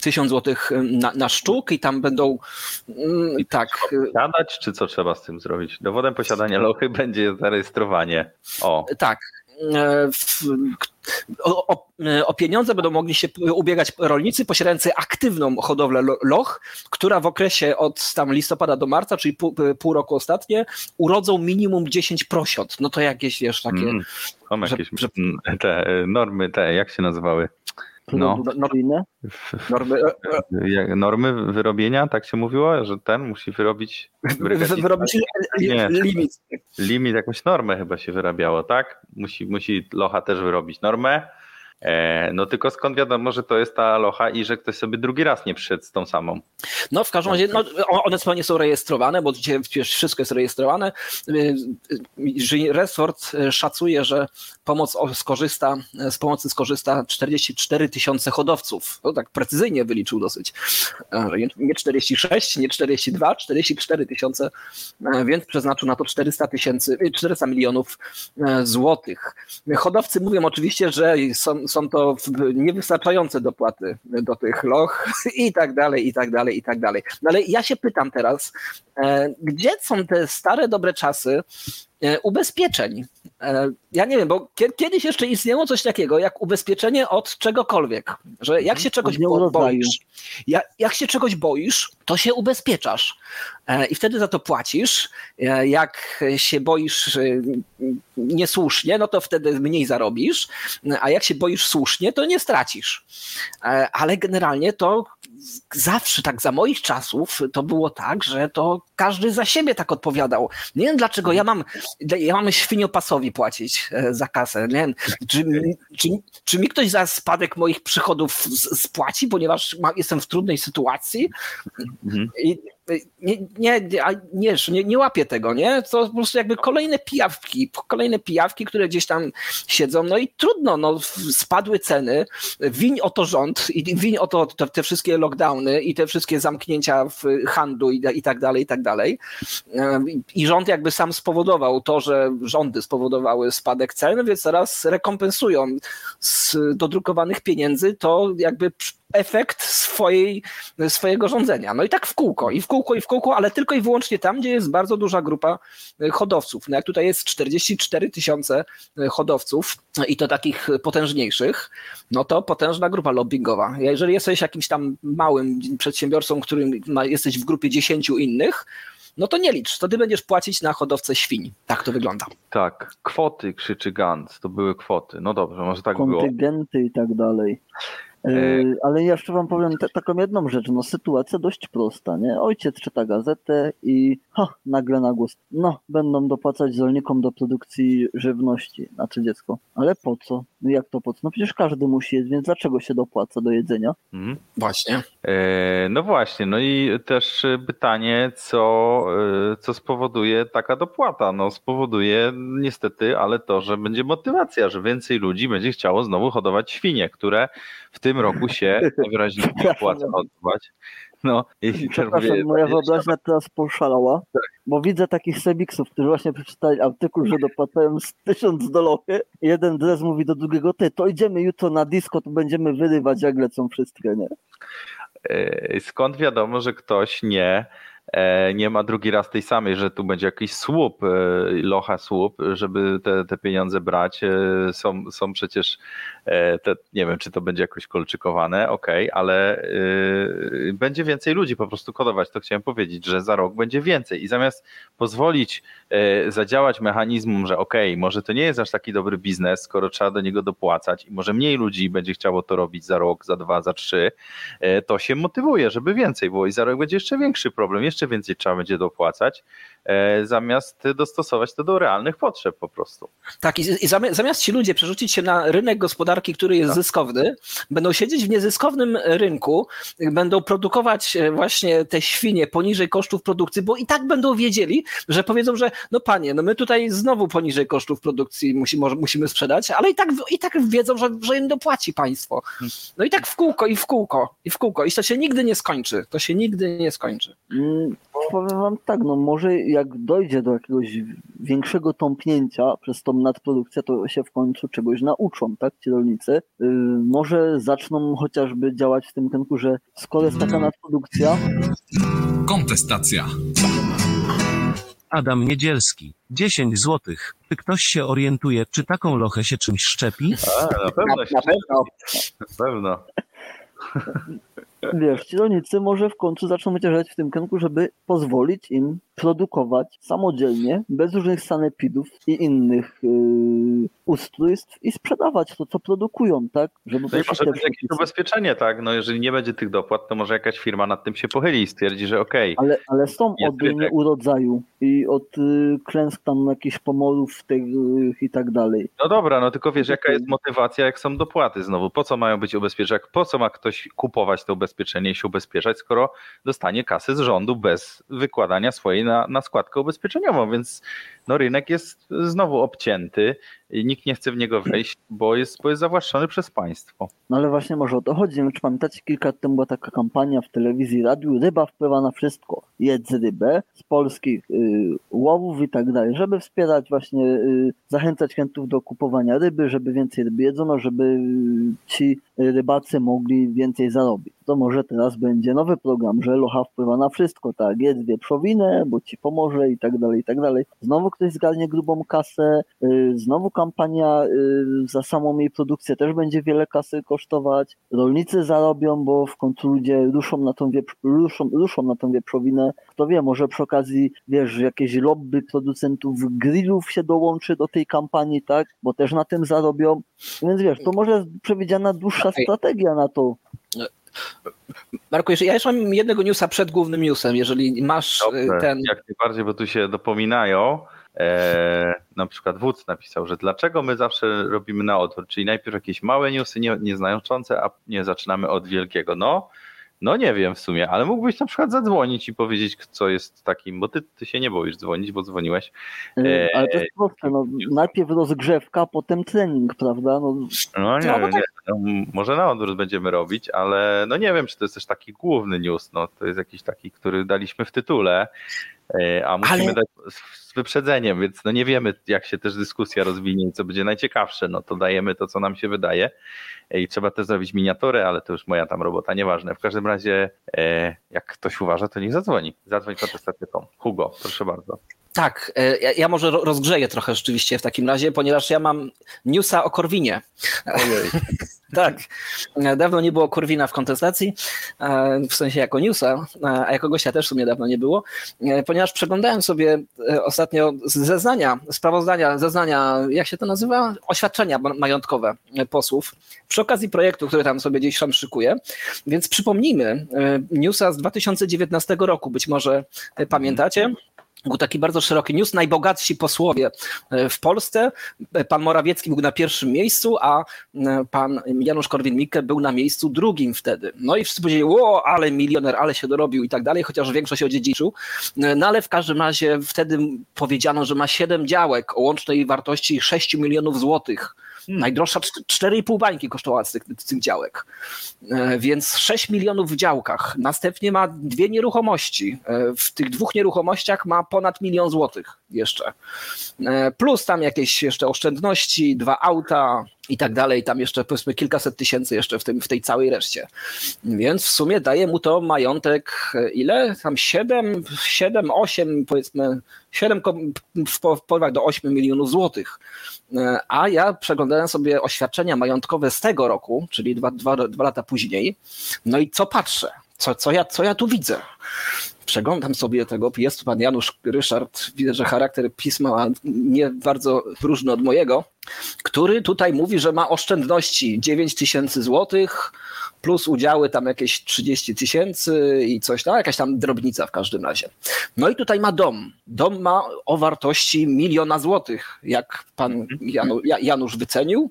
Speaker 3: tysiąc złotych na, na sztuk i tam będą mm, tak.
Speaker 2: Posiadać, czy co trzeba z tym zrobić? Dowodem posiadania lochy będzie zarejestrowanie. O.
Speaker 3: Tak. E, o, o, o, pieniądze będą mogli się ubiegać rolnicy posiadający aktywną hodowlę loch, która w okresie od tam listopada do marca, czyli pół, pół roku ostatnie, urodzą minimum 10%. No to jakieś, wiesz, takie... Mm,
Speaker 2: są jakieś że, te normy, te, jak się nazywały?
Speaker 1: No. Normy,
Speaker 2: normy, normy wyrobienia, tak się mówiło, że ten musi wyrobić.
Speaker 3: Wyrobić limit.
Speaker 2: Limit, jakąś normę chyba się wyrabiało, tak? Musi, musi Locha też wyrobić normę. E, no tylko skąd wiadomo, że to jest ta locha i że ktoś sobie drugi raz nie przyszedł z tą samą.
Speaker 3: No w każdym razie no, one nie są rejestrowane, bo dzisiaj wszystko jest rejestrowane. Y, resort y, szacuje, że pomoc skorzysta, z pomocy skorzysta 44 tysiące hodowców. No tak precyzyjnie wyliczył dosyć. E, nie 46, nie 42, 44 tysiące, e, więc przeznaczył na to 400 tysięcy, 400 milionów złotych. Hodowcy mówią oczywiście, że są, są to niewystarczające dopłaty do tych loch i tak dalej, i tak dalej, i tak dalej. No ale ja się pytam teraz, e, gdzie są te stare, dobre czasy ubezpieczeń? E, ja nie wiem, bo kiedyś jeszcze istniało coś takiego jak ubezpieczenie od czegokolwiek, że jak mhm. się czegoś boisz, jak, się czegoś boisz, to się ubezpieczasz e, i wtedy za to płacisz. E, jak się boisz niesłusznie, no to wtedy mniej zarobisz, a jak się boisz słusznie, to nie stracisz. Ale generalnie to zawsze tak za moich czasów to było tak, że to każdy za siebie tak odpowiadał. Nie wiem dlaczego ja mam, ja mam świniopasowi płacić e, za kasę. Nie wiem, czy, czy, czy mi ktoś za spadek moich przychodów spłaci, ponieważ jestem w trudnej sytuacji? Mhm. I nie, nie, nie, nie, nie łapię tego, nie? To po prostu jakby kolejne pijawki, kolejne pijawki, które gdzieś tam siedzą, no i trudno, no spadły ceny, wiń o to rząd i wiń o to te, te wszystkie lockdowny i te wszystkie zamknięcia w handlu i, i tak dalej, i tak dalej. I rząd jakby sam spowodował to, że rządy spowodowały spadek cen, więc teraz rekompensują z dodrukowanych pieniędzy to jakby efekt swojej, swojego rządzenia. No i tak w kółko, i w kółko, i w kółko, ale tylko i wyłącznie tam, gdzie jest bardzo duża grupa e, hodowców. No jak tutaj jest 44 tysiące e, hodowców i to takich potężniejszych, no to potężna grupa lobbyingowa. Jeżeli jesteś jakimś tam małym przedsiębiorcą, którym jesteś w grupie 10 innych, no to nie licz, to ty będziesz płacić na hodowcę świń. Tak to wygląda.
Speaker 2: Tak, kwoty krzyczy Gantz, to były kwoty. No dobrze, może tak
Speaker 1: Kontyngenty
Speaker 2: było.
Speaker 1: Kontyngenty i tak dalej. E, ale jeszcze wam powiem te, taką jedną rzecz, no sytuacja dość prosta, nie? Ojciec czyta gazetę i ha, nagle na głos, no, będą dopłacać rolnikom do produkcji żywności, znaczy dziecko. Ale po co? No jak to po co? No przecież każdy musi jeść, więc dlaczego się dopłaca do jedzenia?
Speaker 3: Mhm. Właśnie.
Speaker 2: E, no właśnie, no i też pytanie, co, e, co spowoduje taka dopłata? No spowoduje niestety, ale to, że będzie motywacja, że więcej ludzi będzie chciało znowu hodować świnie, które w tym roku się najwyraźniej nie opłaca hodować.
Speaker 1: No, i Przepraszam, mówię, moja wyobraźnia teraz poszalała, tak. bo widzę takich sebiksów, którzy właśnie przeczytali artykuł, że dopłacają z tysiąc do lochy. Jeden dres mówi do drugiego, ty, to idziemy jutro na disco, to będziemy wyrywać, jak lecą wszystkie, nie?
Speaker 2: E, skąd wiadomo, że ktoś nie nie ma drugi raz tej samej, że tu będzie jakiś słup, e, locha słup, żeby te, te pieniądze brać. E, są, są przecież, te, nie wiem, czy to będzie jakoś kolczykowane, ok, ale będzie więcej ludzi po prostu kodować. To chciałem powiedzieć, że za rok będzie więcej i zamiast pozwolić zadziałać mechanizmom, że ok, może to nie jest aż taki dobry biznes, skoro trzeba do niego dopłacać i może mniej ludzi będzie chciało to robić za rok, za dwa, za trzy, to się motywuje, żeby więcej było i za rok będzie jeszcze większy problem, jeszcze jeszcze więcej trzeba będzie dopłacać, e, zamiast dostosować to do realnych potrzeb po prostu.
Speaker 3: Tak, i zamiast ci ludzie przerzucić się na rynek gospodarki, który jest tak. zyskowny, będą siedzieć w niezyskownym rynku, będą produkować e, właśnie te świnie poniżej kosztów produkcji, bo i tak będą wiedzieli, że powiedzą, że no panie, no my tutaj znowu poniżej kosztów produkcji musimy, musimy sprzedać, ale i tak, i tak wiedzą, że, że im dopłaci państwo. No i tak w kółko, i w kółko, i w kółko. I to się nigdy nie skończy. To się nigdy nie skończy.
Speaker 1: Powiem wam tak, no może jak dojdzie do jakiegoś większego tąpnięcia przez tą nadprodukcję, to się w końcu czegoś nauczą, tak, ci rolnicy. Yy, może zaczną chociażby działać w tym kierunku, że skoro jest taka nadprodukcja...
Speaker 4: Kontestacja. Adam Niedzielski, 10 złotych. Czy ktoś się orientuje, czy taką lochę się czymś szczepi?
Speaker 2: A, na pewno się na pewno. Na pewno.
Speaker 1: Wiesz, ci rolnicy może w końcu zaczną działać w tym kierunku, żeby pozwolić im produkować samodzielnie, bez różnych sanepidów i innych yy, ustrojstw i sprzedawać to, co produkują, tak?
Speaker 2: Żeby no i może być jakieś ubezpieczenie, tak? No jeżeli nie będzie tych dopłat, to może jakaś firma nad tym się pochyli i stwierdzi, że okej.
Speaker 1: Okay, ale, ale są od urodzaju i od y, klęsk tam jakichś pomorów tych, y, i tak dalej.
Speaker 2: No dobra, no tylko wiesz, jaka jest motywacja, jak są dopłaty znowu? Po co mają być ubezpieczenia? Po co ma ktoś kupować to ubezpieczenie i się ubezpieczać, skoro dostanie kasy z rządu bez wykładania swojej na, na składkę ubezpieczeniową, więc no rynek jest znowu obcięty i nikt nie chce w niego wejść, bo jest, bo jest zawłaszczony przez państwo.
Speaker 1: No ale właśnie może o to chodzi. Czy pamiętacie, kilka lat temu była taka kampania w telewizji, radiu, ryba wpływa na wszystko. Jedz rybę z polskich y, łowów i tak dalej, żeby wspierać właśnie, y, zachęcać chętów do kupowania ryby, żeby więcej ryby jedzono, żeby y, ci rybacy mogli więcej zarobić. To wiadomo, że teraz będzie nowy program, że locha wpływa na wszystko, tak, jedz wieprzowinę, bo ci pomoże i tak dalej, i tak dalej. Znowu ktoś zgarnie grubą kasę, yy, znowu kampania yy, za samą jej produkcję też będzie wiele kasy kosztować, rolnicy zarobią, bo w końcu ludzie ruszą na tą, wieprz, ruszą, ruszą na tą wieprzowinę. Kto wie, może przy okazji, wiesz, jakieś lobby producentów grillów się dołączy do tej kampanii, tak, bo też na tym zarobią. Więc wiesz, to może przewidziana dłuższa strategia na to.
Speaker 3: Marku, ja jeszcze mam jednego newsa przed głównym newsem, jeżeli masz
Speaker 2: Dobrze, ten... Jak najbardziej, bo tu się dopominają. E, na przykład Wódz napisał, że dlaczego my zawsze robimy na odwrót, czyli najpierw jakieś małe newsy nie, nieznaczące, a nie zaczynamy od wielkiego. No, no nie wiem w sumie, ale mógłbyś na przykład zadzwonić i powiedzieć, co jest takim, bo ty, ty się nie boisz dzwonić, bo dzwoniłeś.
Speaker 1: E, ale to jest proste, no, najpierw rozgrzewka, potem trening, prawda?
Speaker 2: No, no nie, no, nie no, może na odwrót będziemy robić, ale no nie wiem, czy to jest też taki główny news, no to jest jakiś taki, który daliśmy w tytule, a musimy ale... dać z wyprzedzeniem, więc no nie wiemy, jak się też dyskusja rozwinie i co będzie najciekawsze, no to dajemy to, co nam się wydaje i trzeba też zrobić miniaturę, ale to już moja tam robota, nieważne. W każdym razie, e, jak ktoś uważa, to niech zadzwoni. Zadzwoń po testatyką. Hugo, proszę bardzo.
Speaker 3: Tak, e, ja, ja, może rozgrzeję trochę rzeczywiście w takim razie, ponieważ ja mam newsa o Korwinie. Ojej. tak, dawno nie było Korwina w kontestacji, e, w sensie jako newsa, a jako gościa też w sumie dawno nie było, ponieważ przeglądałem sobie ostatnio zeznania, sprawozdania, zeznania, jak się to nazywa? Oświadczenia majątkowe posłów przy okazji projektu, który tam sobie gdzieś tam szykuję. Więc przypomnijmy, newsa z 2019 roku, być może pamiętacie, był taki bardzo szeroki news. Najbogatsi posłowie e, w Polsce. Pan Morawiecki był na pierwszym miejscu, a e, pan Janusz Korwin-Mikke był na miejscu drugim wtedy. No i wszyscy powiedzieli, o, ale milioner, ale się dorobił i tak dalej, chociaż większość odziedziczył. E, no ale w każdym razie wtedy powiedziano, że ma siedem działek o łącznej wartości 6 milionów złotych. Najdroższa 4,5 bańki kosztowała z tych, tych działek. E, więc 6 milionów w działkach. Następnie ma dwie nieruchomości. E, w tych dwóch nieruchomościach ma ponad milion złotych jeszcze. E, plus tam jakieś jeszcze oszczędności, dwa auta, i tak dalej, tam jeszcze powiedzmy kilkaset tysięcy jeszcze w, tym, w tej całej reszcie. Więc w sumie daje mu to majątek ile? Tam 7, 7 8 powiedzmy, 7 w połowach do 8 milionów złotych. E, a ja przeglądałem sobie oświadczenia majątkowe z tego roku, czyli dwa, dwa, dwa lata później. No i co patrzę? Co, co, ja, co ja tu widzę? Przeglądam sobie tego, jest pan Janusz Ryszard, widzę, że charakter pisma nie bardzo różny od mojego, który tutaj mówi, że ma oszczędności 9 tysięcy złotych, plus udziały tam jakieś 30 tysięcy i coś tam, jakaś tam drobnica w każdym razie. No i tutaj ma dom. Dom ma o wartości miliona złotych, jak pan. Janu, Janusz wycenił,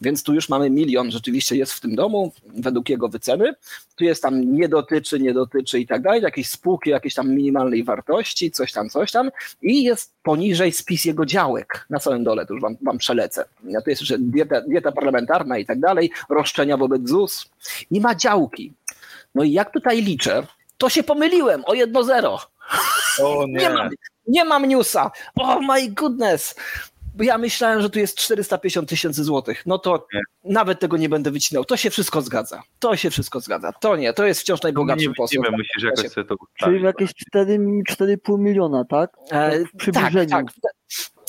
Speaker 3: więc tu już mamy milion, rzeczywiście jest w tym domu, według jego wyceny. Tu jest tam nie dotyczy, nie dotyczy i tak dalej, jakieś spółki, jakieś tam minimalnej wartości, coś tam, coś tam i jest poniżej spis jego działek na całym dole, to już wam, wam przelecę. Ja tu jest jeszcze dieta, dieta parlamentarna i tak dalej, roszczenia wobec ZUS i ma działki. No i jak tutaj liczę, to się pomyliłem o 1-0. O nie. nie, mam, nie mam newsa. Oh my goodness. Ja myślałem, że tu jest 450 tysięcy złotych. No to nie. nawet tego nie będę wycinał. To się wszystko zgadza. To się wszystko zgadza. To nie, to jest wciąż najbogatszy no poseł.
Speaker 2: Nie musisz jakoś sobie to
Speaker 1: Czyli jakieś 4,5 miliona, tak? E,
Speaker 3: tak, tak.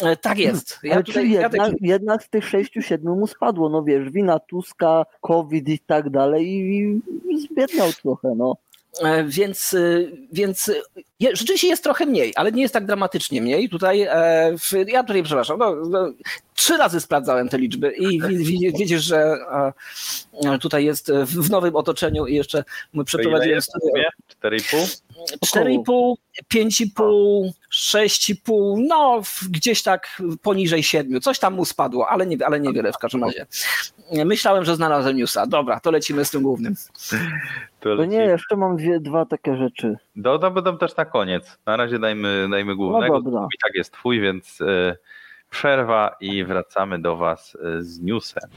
Speaker 3: E, tak jest.
Speaker 1: Ja Ale tutaj, jednak, ja tak... jednak z tych sześciu, siedmiu mu spadło, no wiesz, wina Tuska, COVID i tak dalej i zbiedniał trochę, no.
Speaker 3: E, więc, e, więc rzeczywiście jest trochę mniej, ale nie jest tak dramatycznie mniej. Tutaj, ja tutaj przepraszam, no, no, trzy razy sprawdzałem te liczby i widzisz, że tutaj jest w nowym otoczeniu i jeszcze my przeprowadziłem studię.
Speaker 2: 4,5?
Speaker 3: 4,5, 5,5, 6,5, no gdzieś tak poniżej 7. Coś tam mu spadło, ale, nie, ale niewiele w każdym razie. Myślałem, że znalazłem newsa. Dobra, to lecimy z tym głównym.
Speaker 1: To, to nie, jeszcze mam dwie, dwa takie rzeczy.
Speaker 2: Do, do, będą też na koniec. Na razie dajmy, dajmy głównego. No dobra. I tak jest twój, więc y, przerwa i wracamy do was y, z newsem.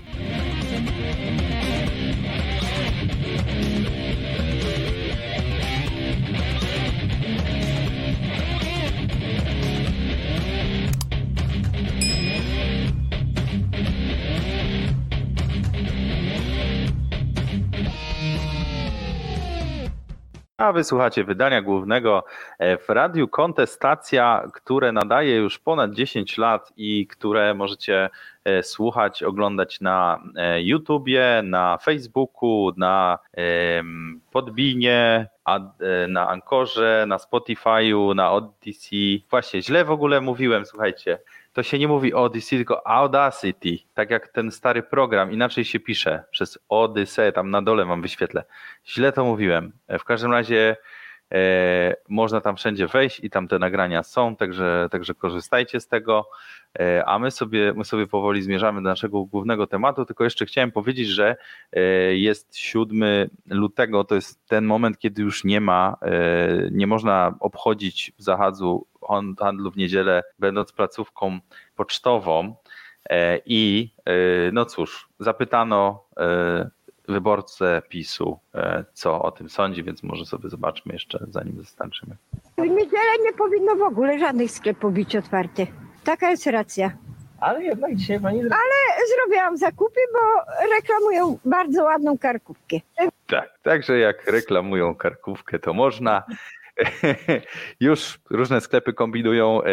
Speaker 2: A wysłuchacie wydania głównego e, w Radiu Kontestacja, które nadaje już ponad 10 lat i które możecie e, słuchać, oglądać na e, YouTubie, na Facebooku, na Podbinie, na Ankorze, na Spotify'u, na Odyssey. Właśnie, źle w ogóle mówiłem, słuchajcie to się nie mówi Odyssey, tylko Audacity, tak jak ten stary program, inaczej się pisze, przez Odyssey, tam na dole mam wyświetlę. Źle to mówiłem. W każdym razie można tam wszędzie wejść i tam te nagrania są, także, także korzystajcie z tego. E, a my sobie, my sobie powoli zmierzamy do naszego głównego tematu, tylko jeszcze chciałem powiedzieć, że e, jest 7 lutego, to jest ten moment, kiedy już nie ma, e, nie można obchodzić zachazu handlu w niedzielę, będąc placówką pocztową. I no cóż, zapytano wyborcę PiSu, co o tym sądzi, więc może sobie zobaczmy jeszcze, zanim zastańczymy.
Speaker 5: W niedzielę nie powinno w ogóle żadnych sklepów być otwartych. Taka jest racja.
Speaker 3: Ale jednak dzisiaj pani...
Speaker 5: Ale zrobiłam zakupy, bo reklamują bardzo ładną karkówkę.
Speaker 2: Tak, także jak reklamują karkówkę, to można. już różne sklepy kombinują e,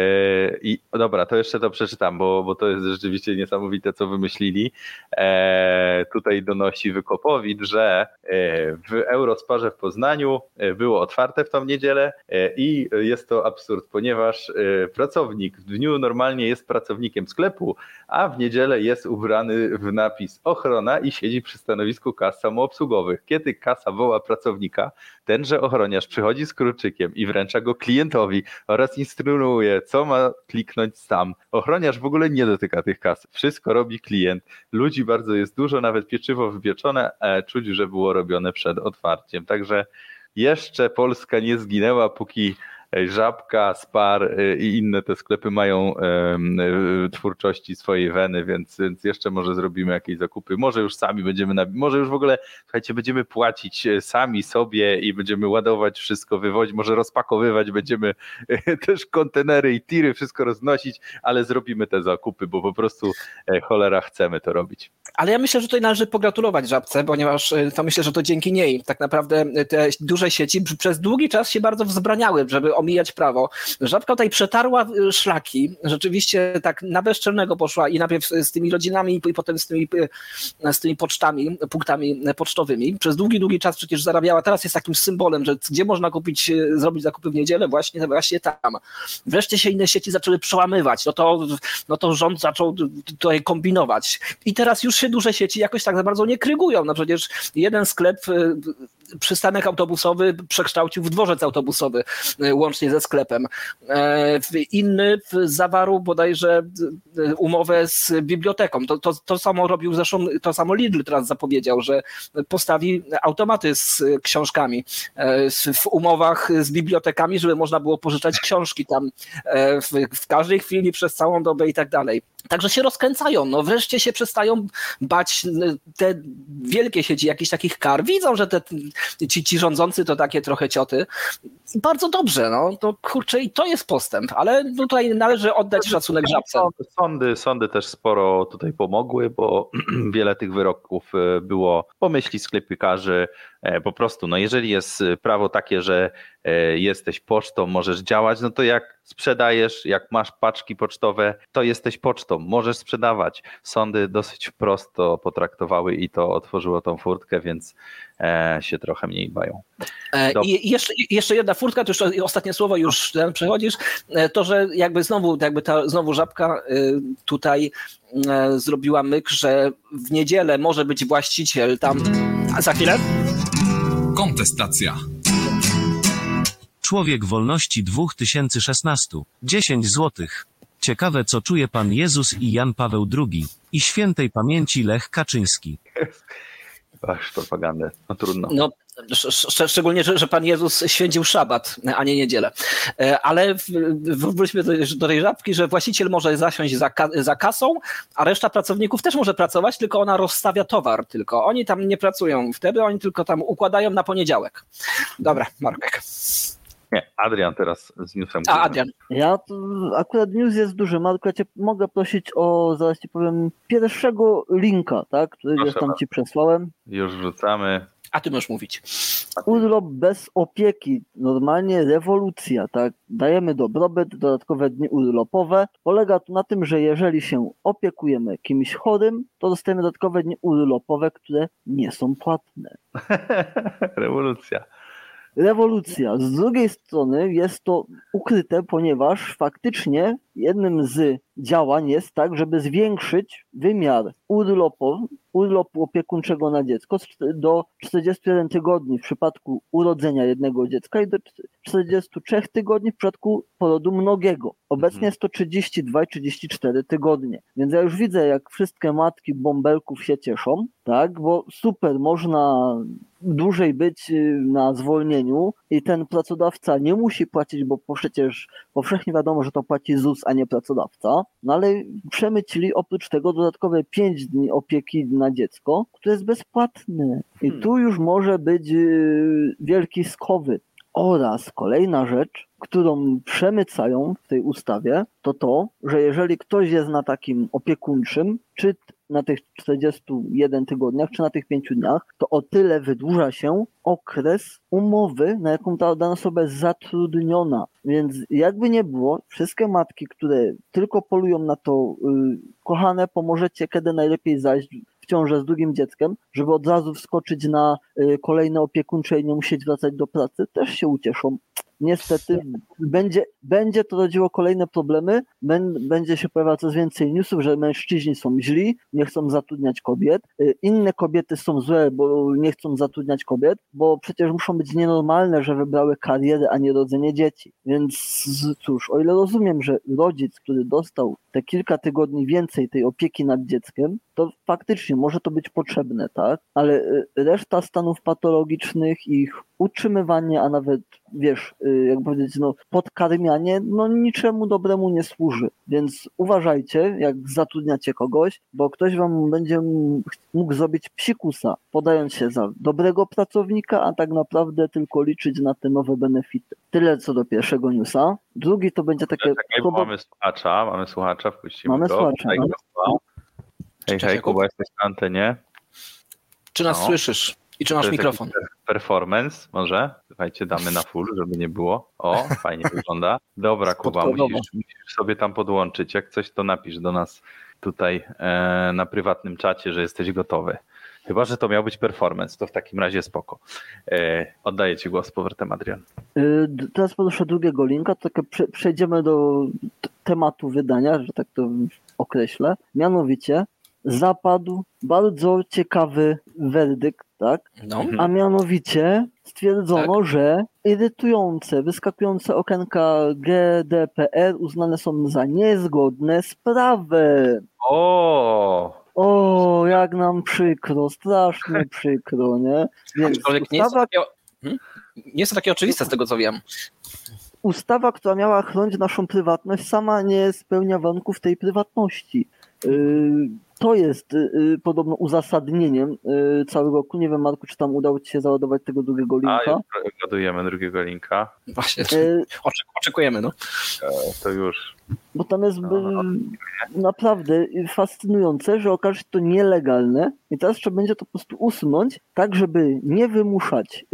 Speaker 2: i dobra, to jeszcze to przeczytam, bo, bo to jest rzeczywiście niesamowite, co wymyślili. E, tutaj donosi Wykopowicz, że e, w Eurosparze w Poznaniu było otwarte w tą niedzielę i jest to absurd, ponieważ pracownik w dniu normalnie jest pracownikiem sklepu, a w niedzielę jest ubrany w napis ochrona i siedzi przy stanowisku kas samoobsługowych. Kiedy kasa woła pracownika, tenże ochroniarz przychodzi z kruczykiem i wręcza go klientowi oraz instruuje, co ma kliknąć sam. Ochroniarz w ogóle nie dotyka tych kas. Wszystko robi klient. Ludzi bardzo jest dużo, nawet pieczywo wypieczone, a czuć, że było robione przed otwarciem. Także jeszcze Polska nie zginęła, póki Żabka, Spar y, i inne te sklepy mają y, twórczości swojej weny, więc, więc jeszcze może zrobimy jakieś zakupy. Może już sami będziemy, na, może już w ogóle, słuchajcie, będziemy płacić e, sami sobie i będziemy ładować wszystko, wywozić, może rozpakowywać, będziemy e, też kontenery i tiry, wszystko roznosić, ale zrobimy te zakupy, bo po prostu e, cholera chcemy to robić.
Speaker 3: Ale ja myślę, że tutaj należy pogratulować Żabce, ponieważ to myślę, że to dzięki niej tak naprawdę te duże sieci przez długi czas się bardzo wzbraniały, żeby omijać prawo. Żabka tutaj przetarła y, szlaki, rzeczywiście tak na bezczelnego poszła i najpierw z tymi rodzinami i potem z tymi, y, z tymi pocztami, punktami pocztowymi. Przez długi, długi czas przecież zarabiała, teraz jest takim symbolem, że gdzie można kupić, zrobić zakupy w niedzielę, właśnie, właśnie tam. Wreszcie się inne sieci zaczęły przełamywać, no to, no to rząd zaczął tutaj kombinować. I teraz już się duże sieci jakoś tak za bardzo nie krygują. No przecież jeden sklep przystanek autobusowy przekształcił w dworzec autobusowy e, łącznie ze sklepem. E, inny zawarł bodajże e, umowę z biblioteką. To, to, to samo robił zresztą, to samo Lidl teraz zapowiedział, że postawi automaty z książkami w umowach z bibliotekami, żeby można było pożyczać książki tam w, w każdej chwili przez całą dobę i tak dalej. Także się rozkręcają, no wreszcie się przestają bać te wielkie sieci jakichś takich kar. Widzą, że te, ci, ci rządzący to takie trochę cioty. Bardzo dobrze, no to kurczę i to jest postęp, ale tutaj należy oddać szacunek żabce.
Speaker 2: Sądy, sądy też sporo tutaj pomogły, bo wiele tych wyroków e, było pomyśli sklepikarzy, po prostu, no jeżeli jest prawo takie, że e, jesteś pocztą, możesz działać, no to jak sprzedajesz, jak masz paczki pocztowe, to jesteś pocztą, możesz sprzedawać. Sądy dosyć prosto potraktowały i to otworzyło tą furtkę, więc e, się trochę mniej bają.
Speaker 3: E, I jeszcze, jeszcze jedna furtka, to już ostatnie słowo już przechodzisz, e, to, że jakby znowu, jakby ta znowu żabka tutaj zrobiła myk, że w niedzielę może być właściciel tam. A za chwilę?
Speaker 4: Kontestacja. Człowiek Wolności 2016. 10 złotych. Ciekawe, co czuje Pan Jezus i Jan Paweł II. I świętej pamięci Lech Kaczyński.
Speaker 2: Ach, propagandę. No trudno.
Speaker 3: No, szczególnie, że, że Pan Jezus święcił szabat, a nie niedzielę. E, ale wróćmy do, do tej żabki, że właściciel może zasiąść za, za kasą, a reszta pracowników też może pracować, tylko ona rozstawia towar tylko. Oni tam nie pracują wtedy, oni tylko tam układają na poniedziałek. Dobra, Marek.
Speaker 2: Nie, Adrian teraz z newsem.
Speaker 3: A, Adrian.
Speaker 1: Ja akurat news jest duży, Marko, ja cię mogę prosić o, zaraz ci powiem, pierwszego linka, tak, który Proszę tam ci przesłałem.
Speaker 2: Już wrzucamy.
Speaker 3: A ty możesz mówić.
Speaker 1: Urlop bez opieki, normalnie rewolucja, tak? Dajemy dobrobyt, dodatkowe dni urlopowe. Polega to na tym, że jeżeli się opiekujemy kimś chorym, to dostajemy dodatkowe dni urlopowe, które nie są płatne.
Speaker 2: Rewolucja.
Speaker 1: Rewolucja. Z drugiej strony jest to ukryte, ponieważ faktycznie jednym z działań jest tak, żeby zwiększyć wymiar urlopu, urlopu opiekuńczego na dziecko do 41 tygodni w przypadku urodzenia jednego dziecka i do 43 tygodni w przypadku porodu mnogiego. Obecnie mhm. jest to 32 i 34 tygodnie. Więc ja już widzę, jak wszystkie matki bąbelków się cieszą, tak, bo super, można dłużej być y, na zwolnieniu i ten pracodawca nie musi płacić, bo przecież powszechnie wiadomo, że to płaci ZUS, a nie pracodawca, no ale przemycili oprócz tego dodatkowe 5 dni opieki na dziecko, które jest bezpłatne. I hmm. tu już może być y, wielki skowy. Oraz kolejna rzecz, którą przemycają w tej ustawie, to to, że jeżeli ktoś jest na takim opiekuńczym, czy na tych 41 tygodniach, czy na tych 5 dniach, to o tyle wydłuża się okres umowy, na jaką ta dana osoba jest zatrudniona. Więc jakby nie było, wszystkie matki, które tylko polują na to, yy, kochane, pomożecie, kiedy najlepiej zajść w ciążę z drugim dzieckiem, żeby od razu wskoczyć na yy, kolejne opiekuńcze i nie musieć wracać do pracy, też się ucieszą niestety będzie, będzie to rodziło kolejne problemy, będzie się pojawiało coraz więcej newsów, że mężczyźni są źli, nie chcą zatrudniać kobiet, y, inne kobiety są złe, bo nie chcą zatrudniać kobiet, bo przecież muszą być nienormalne, że wybrały karierę, a nie rodzenie dzieci. Więc cóż, o ile rozumiem, że rodzic, który dostał te kilka tygodni więcej tej opieki nad dzieckiem, to faktycznie może to być potrzebne, tak? Ale y, reszta stanów patologicznych, ich utrzymywanie, a nawet, wiesz, y, jak powiedzieć, no, podkarmianie, no niczemu dobremu nie służy. Więc uważajcie, jak zatrudniacie kogoś, bo ktoś wam będzie mógł zrobić psikusa, podając się za dobrego pracownika, a tak naprawdę tylko liczyć na te nowe benefity. Tyle co do pierwszego newsa. Drugi to będzie takie...
Speaker 2: Czekaj, mamy słuchacza, mamy słuchacza, wpuścimy
Speaker 1: Mamy
Speaker 2: go.
Speaker 1: słuchacza. No.
Speaker 2: Hej, hej, Kuba, jesteś na antenie.
Speaker 3: Czy nas no. słyszysz? I czy masz mikrofon?
Speaker 2: Performance może? Słuchajcie, damy na full, żeby nie było. O, fajnie wygląda. Dobra, Kuba, musisz, musisz, sobie tam podłączyć. Jak coś, to napisz do nas tutaj e, na prywatnym czacie, że jesteś gotowy. Chyba, że to miał być performance, to w takim razie spoko. E, oddaję Ci głos z powrotem, Adrian.
Speaker 1: Y, teraz proszę drugiego linka, to tak przejdziemy do tematu wydania, że tak to określę. Mianowicie zapadł bardzo ciekawy werdykt, tak? No. A mianowicie stwierdzono, tak. że irytujące, wyskakujące okienka GDPR uznane są za niezgodne z prawem.
Speaker 2: O!
Speaker 1: O, jak nam przykro, strasznie przykro, nie?
Speaker 3: Więc nie, jest takie, hmm? nie jest to takie oczywiste z tego, co wiem.
Speaker 1: Ustawa, która miała chronić naszą prywatność, sama nie spełnia warunków tej prywatności. Yy, to jest y, y, podobno uzasadnieniem y, całego roku. Nie wiem, Marku, czy tam udało Ci się załadować tego drugiego linka.
Speaker 2: A, ładujemy drugiego linka.
Speaker 3: Właśnie, oczekujemy, no.
Speaker 2: E, to już.
Speaker 1: Bo tam jest no, no, naprawdę fascynujące, że okaże się to nielegalne i teraz trzeba będzie to po prostu usunąć, tak żeby nie wymuszać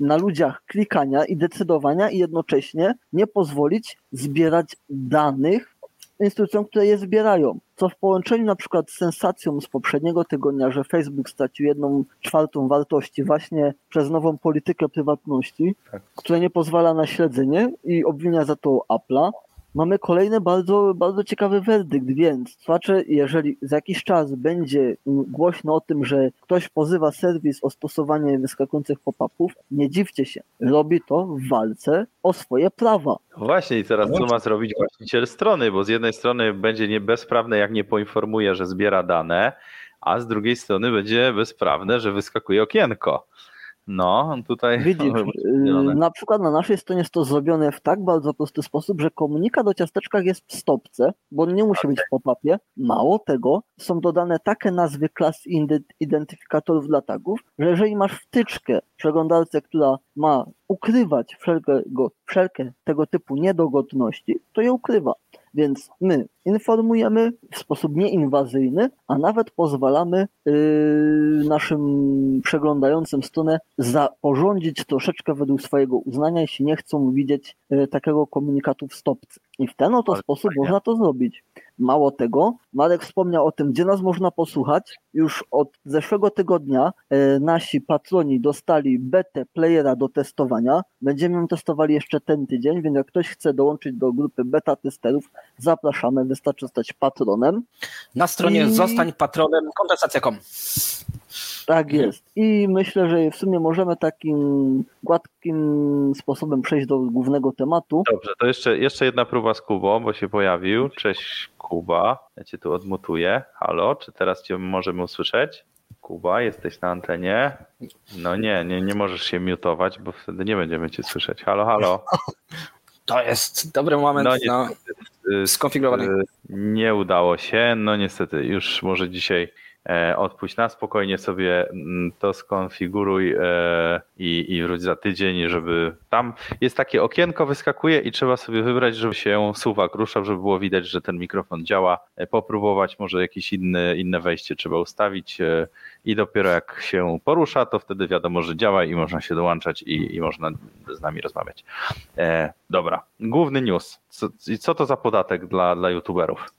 Speaker 1: na ludziach klikania i decydowania i jednocześnie nie pozwolić zbierać danych instytucjom, które je zbierają. Co w połączeniu na przykład z sensacją z poprzedniego tygodnia, że Facebook stracił jedną czwartą wartości właśnie przez nową politykę prywatności, tak. która nie pozwala na śledzenie i obwinia za to Apple'a, mamy kolejny bardzo, bardzo ciekawy werdykt, więc słuchacze, jeżeli za jakiś czas będzie głośno o tym, że ktoś pozywa serwis o stosowanie wyskakujących pop-upów, nie dziwcie się, robi to w walce o swoje prawa.
Speaker 2: No właśnie i teraz co ma zrobić właściciel strony, bo z jednej strony będzie nie bezprawne, jak nie poinformuje, że zbiera dane, a z drugiej strony będzie bezprawne, że wyskakuje okienko. No, tutaj.
Speaker 1: Widzisz, y, na przykład na naszej stronie jest to zrobione w tak bardzo prosty sposób, że komunikat o ciasteczkach jest w stopce, bo on nie musi okay. być w pop-upie. Mało tego, są dodane takie nazwy klas identyfikatorów dla tagów, że jeżeli masz wtyczkę w przeglądarce, która ma ukrywać wszelkiego, wszelkie tego typu niedogodności, to je ukrywa. Więc my informujemy w sposób nieinwazyjny, a nawet pozwalamy yy, naszym przeglądającym stronę zaporządzić troszeczkę według swojego uznania, jeśli nie chcą widzieć yy, takiego komunikatu w stopce. I w ten oto Ale sposób fajnie. można to zrobić. Mało tego, Marek wspomniał o tym, gdzie nas można posłuchać. Już od zeszłego tygodnia e, nasi patroni dostali betę playera do testowania. Będziemy ją testowali jeszcze ten tydzień, więc jak ktoś chce dołączyć do grupy beta testerów, zapraszamy. Wystarczy zostać patronem.
Speaker 3: Na stronie I... zostań patronem kompensacja.com.
Speaker 1: Tak jest. I myślę, że w sumie możemy takim gładkim sposobem przejść do głównego tematu.
Speaker 2: Dobrze, to jeszcze, jeszcze jedna próba z Kubą, bo się pojawił. Cześć Kuba, ja cię tu odmutuję. Halo, czy teraz cię możemy usłyszeć? Kuba, jesteś na antenie? No nie, nie, nie możesz się mutować, bo wtedy nie będziemy cię słyszeć. Halo, halo.
Speaker 3: To jest dobry moment no, niestety, na skonfigurowany.
Speaker 2: Nie udało się, no niestety, już może dzisiaj E, odpuść na spokojnie sobie mm, to skonfiguruj e, i, i wróć za tydzień, żeby tam jest takie okienko, wyskakuje i trzeba sobie wybrać, żeby się suwak ruszał, żeby było widać, że ten mikrofon działa, e, popróbować, może jakieś inne, inne wejście trzeba ustawić i dopiero jak się porusza, to wtedy wiadomo, że działa i można się dołączać i, i można z nami rozmawiać. E, dobra, główny news. Co, co to za podatek dla, dla youtuberów?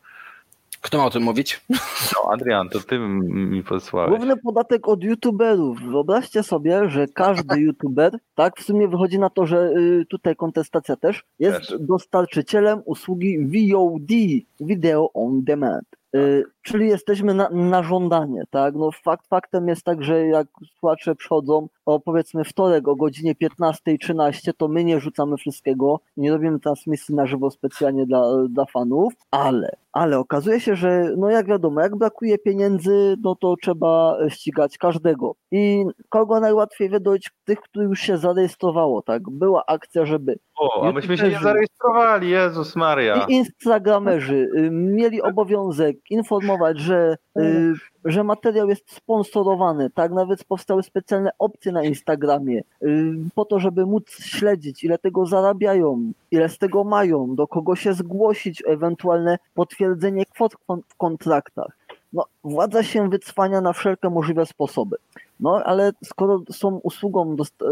Speaker 3: Kto ma o tym mówić?
Speaker 2: No, Adrian, to ty mi posłałeś.
Speaker 1: Główny podatek od youtuberów. Wyobraźcie sobie, że każdy youtuber, tak, w sumie wychodzi na to, że y, tutaj kontestacja też, jest też. dostarczycielem usługi VOD, Video on Demand. Y, czyli jesteśmy na, na, żądanie, tak? No fakt faktem jest tak, że jak słuchacze przychodzą o powiedzmy wtorek o godzinie 15.13, to my nie rzucamy wszystkiego, nie robimy transmisji na żywo specjalnie dla, dla fanów, ale, ale okazuje się, że no jak wiadomo, jak brakuje pieniędzy, no to trzeba ścigać każdego. I kogo najłatwiej wydać? Tych, których już się zarejestrowało, tak? Była akcja, żeby...
Speaker 2: O, a myśmy się nie zarejestrowali, Jezus Maria.
Speaker 1: I instagramerzy y, mieli obowiązek informować, że, y, że materiał jest sponsorowany, tak? Nawet powstały specjalne opcje na Instagramie y, po to, żeby móc śledzić, ile tego zarabiają, ile z tego mają, do kogo się zgłosić, ewentualne potwierdzenie kwot w kontraktach. No, władza się wycwania na wszelkie możliwe sposoby. No, ale skoro są usługą, y,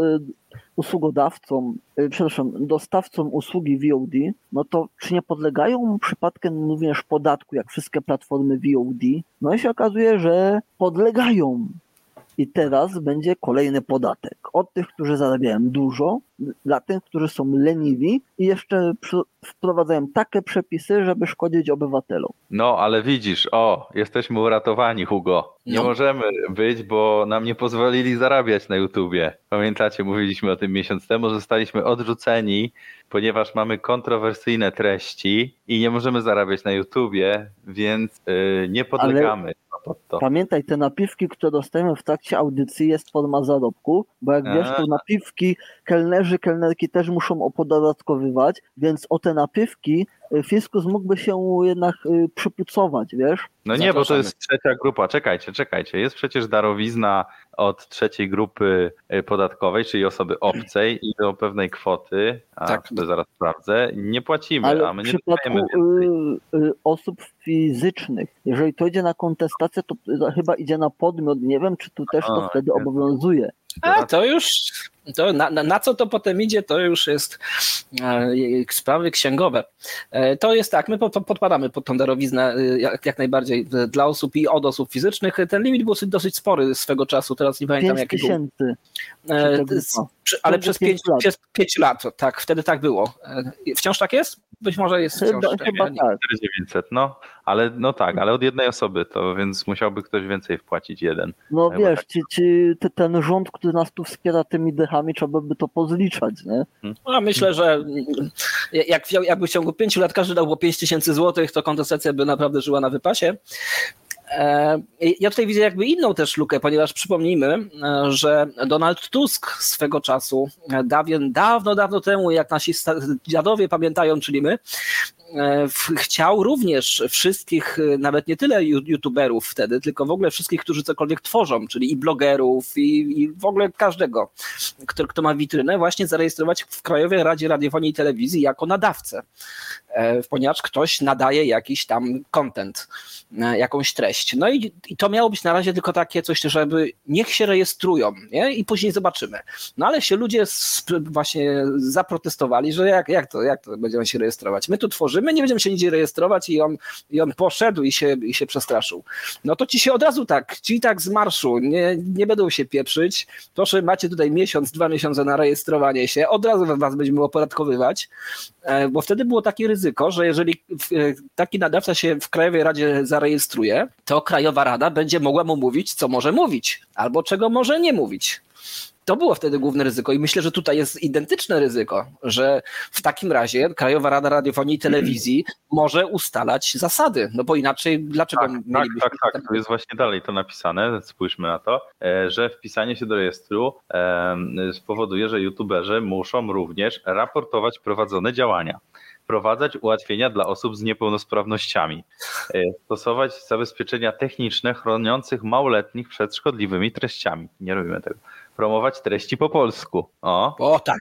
Speaker 1: usługodawcą, przepraszam, dostawcą usługi VOD, no to czy nie podlegają przypadkiem również podatku, jak wszystkie platformy VOD? No i się okazuje, że podlegają. I teraz będzie kolejny podatek. Od tych, którzy zarabiają dużo, dla tych, którzy są leniwi i jeszcze wprowadzają takie przepisy, żeby szkodzić obywatelom.
Speaker 2: No, ale widzisz, o, jesteśmy uratowani, Hugo. Nie no. możemy być, bo nam nie pozwolili zarabiać na YouTubie. Pamiętacie, mówiliśmy o tym miesiąc temu, zostaliśmy odrzuceni, ponieważ mamy kontrowersyjne treści i nie możemy zarabiać na YouTubie, więc yy, nie podlegamy. Ale
Speaker 1: to. Pamiętaj, te napiwki, które dostajemy w trakcie audycji jest forma zarobku, bo jak wiesz, to napiwki kelnerzy, kelnerki też muszą opodatkowywać, więc o te napiwki fiskus mógłby się jednak y, przypucować, wiesz?
Speaker 2: No nie, bo to jest trzecia grupa. Czekajcie, czekajcie. Jest przecież darowizna od trzeciej grupy y, podatkowej, czyli osoby obcej i do pewnej kwoty, a tak. to zaraz sprawdzę, nie płacimy,
Speaker 1: Ale
Speaker 2: a my
Speaker 1: nie w przypadku osób fizycznych, jeżeli to idzie na kontestację, to chyba idzie na podmiot. Nie wiem, czy tu też to wtedy obowiązuje.
Speaker 3: A to już, to na, na, co to potem idzie, to już jest e, sprawy księgowe. E, to jest tak, my po, podpadamy pod tą darowiznę e, jak, jak, najbardziej dla osób i od osób fizycznych. Ten limit był dosyć spory swego czasu, teraz nie pamiętam jaki
Speaker 1: był.
Speaker 3: E, ale przez 5 lat. Przez 5 lat, tak, wtedy tak było. Wciąż tak jest? Być może jest
Speaker 1: chyba,
Speaker 3: wciąż.
Speaker 1: Chyba tak.
Speaker 2: 4900, no, ale no tak, ale od jednej osoby to, więc musiałby ktoś więcej wpłacić jeden.
Speaker 1: No wiesz, tak. ci, ci, ten rząd, który nas tu wspiera tymi dechami, trzeba by to pozliczać, nie?
Speaker 3: Hmm. No, myślę, że jak, jakby w ciągu 5 lat każdy dał po 5 tysięcy złotych, to kontestacja by naprawdę żyła na wypasie. E, ja tutaj widzę jakby inną też lukę, ponieważ przypomnijmy, e, że Donald Tusk swego czasu, e, dawien, dawno, dawno temu, jak nasi dziadowie pamiętają, czyli my, chciał również wszystkich, nawet nie tyle youtuberów wtedy, tylko w ogóle wszystkich, którzy cokolwiek tworzą, czyli i blogerów, i, i w ogóle każdego, kto, kto ma witrynę, właśnie zarejestrować w Krajowej Radzie Radiofonii i Telewizji jako nadawcę. E, ponieważ ktoś nadaje jakiś tam content, e, jakąś treść. No i, i to miało być na razie tylko takie coś, żeby niech się rejestrują nie? i później zobaczymy. No ale się ludzie właśnie zaprotestowali, że jak, jak, to, jak to będziemy się rejestrować? My tu tworzymy, nie będziemy się nigdzie rejestrować i on, i on poszedł i się, i się przestraszył. No to ci się od razu tak, ci tak z marszu, nie, nie będą się pieprzyć. Proszę, macie tutaj miesiąc, dwa miesiące na rejestrowanie się, od razu was będziemy opodatkowywać, e, bo wtedy było takie ryzyko, ryzyko, że jeżeli e, taki nadawca się w Krajowej Radzie zarejestruje, to Krajowa Rada będzie mogła mu mówić, co może mówić, albo czego może nie mówić. To było wtedy główne ryzyko i myślę, że tutaj jest identyczne ryzyko, że w takim razie Krajowa Rada Radiofonii i Telewizji może ustalać zasady, no bo inaczej dlaczego
Speaker 2: tak, mielibyśmy... Tak, tak, tak, to jest właśnie dalej to napisane, spójrzmy na to, e, że wpisanie się do rejestru spowoduje, że youtuberzy muszą również raportować prowadzone działania wprowadzać ułatwienia dla osób z niepełnosprawnościami, e, stosować zabezpieczenia techniczne chroniących małoletnich przed szkodliwymi treściami. Nie robimy tego. Promować treści po polsku. O,
Speaker 3: o tak.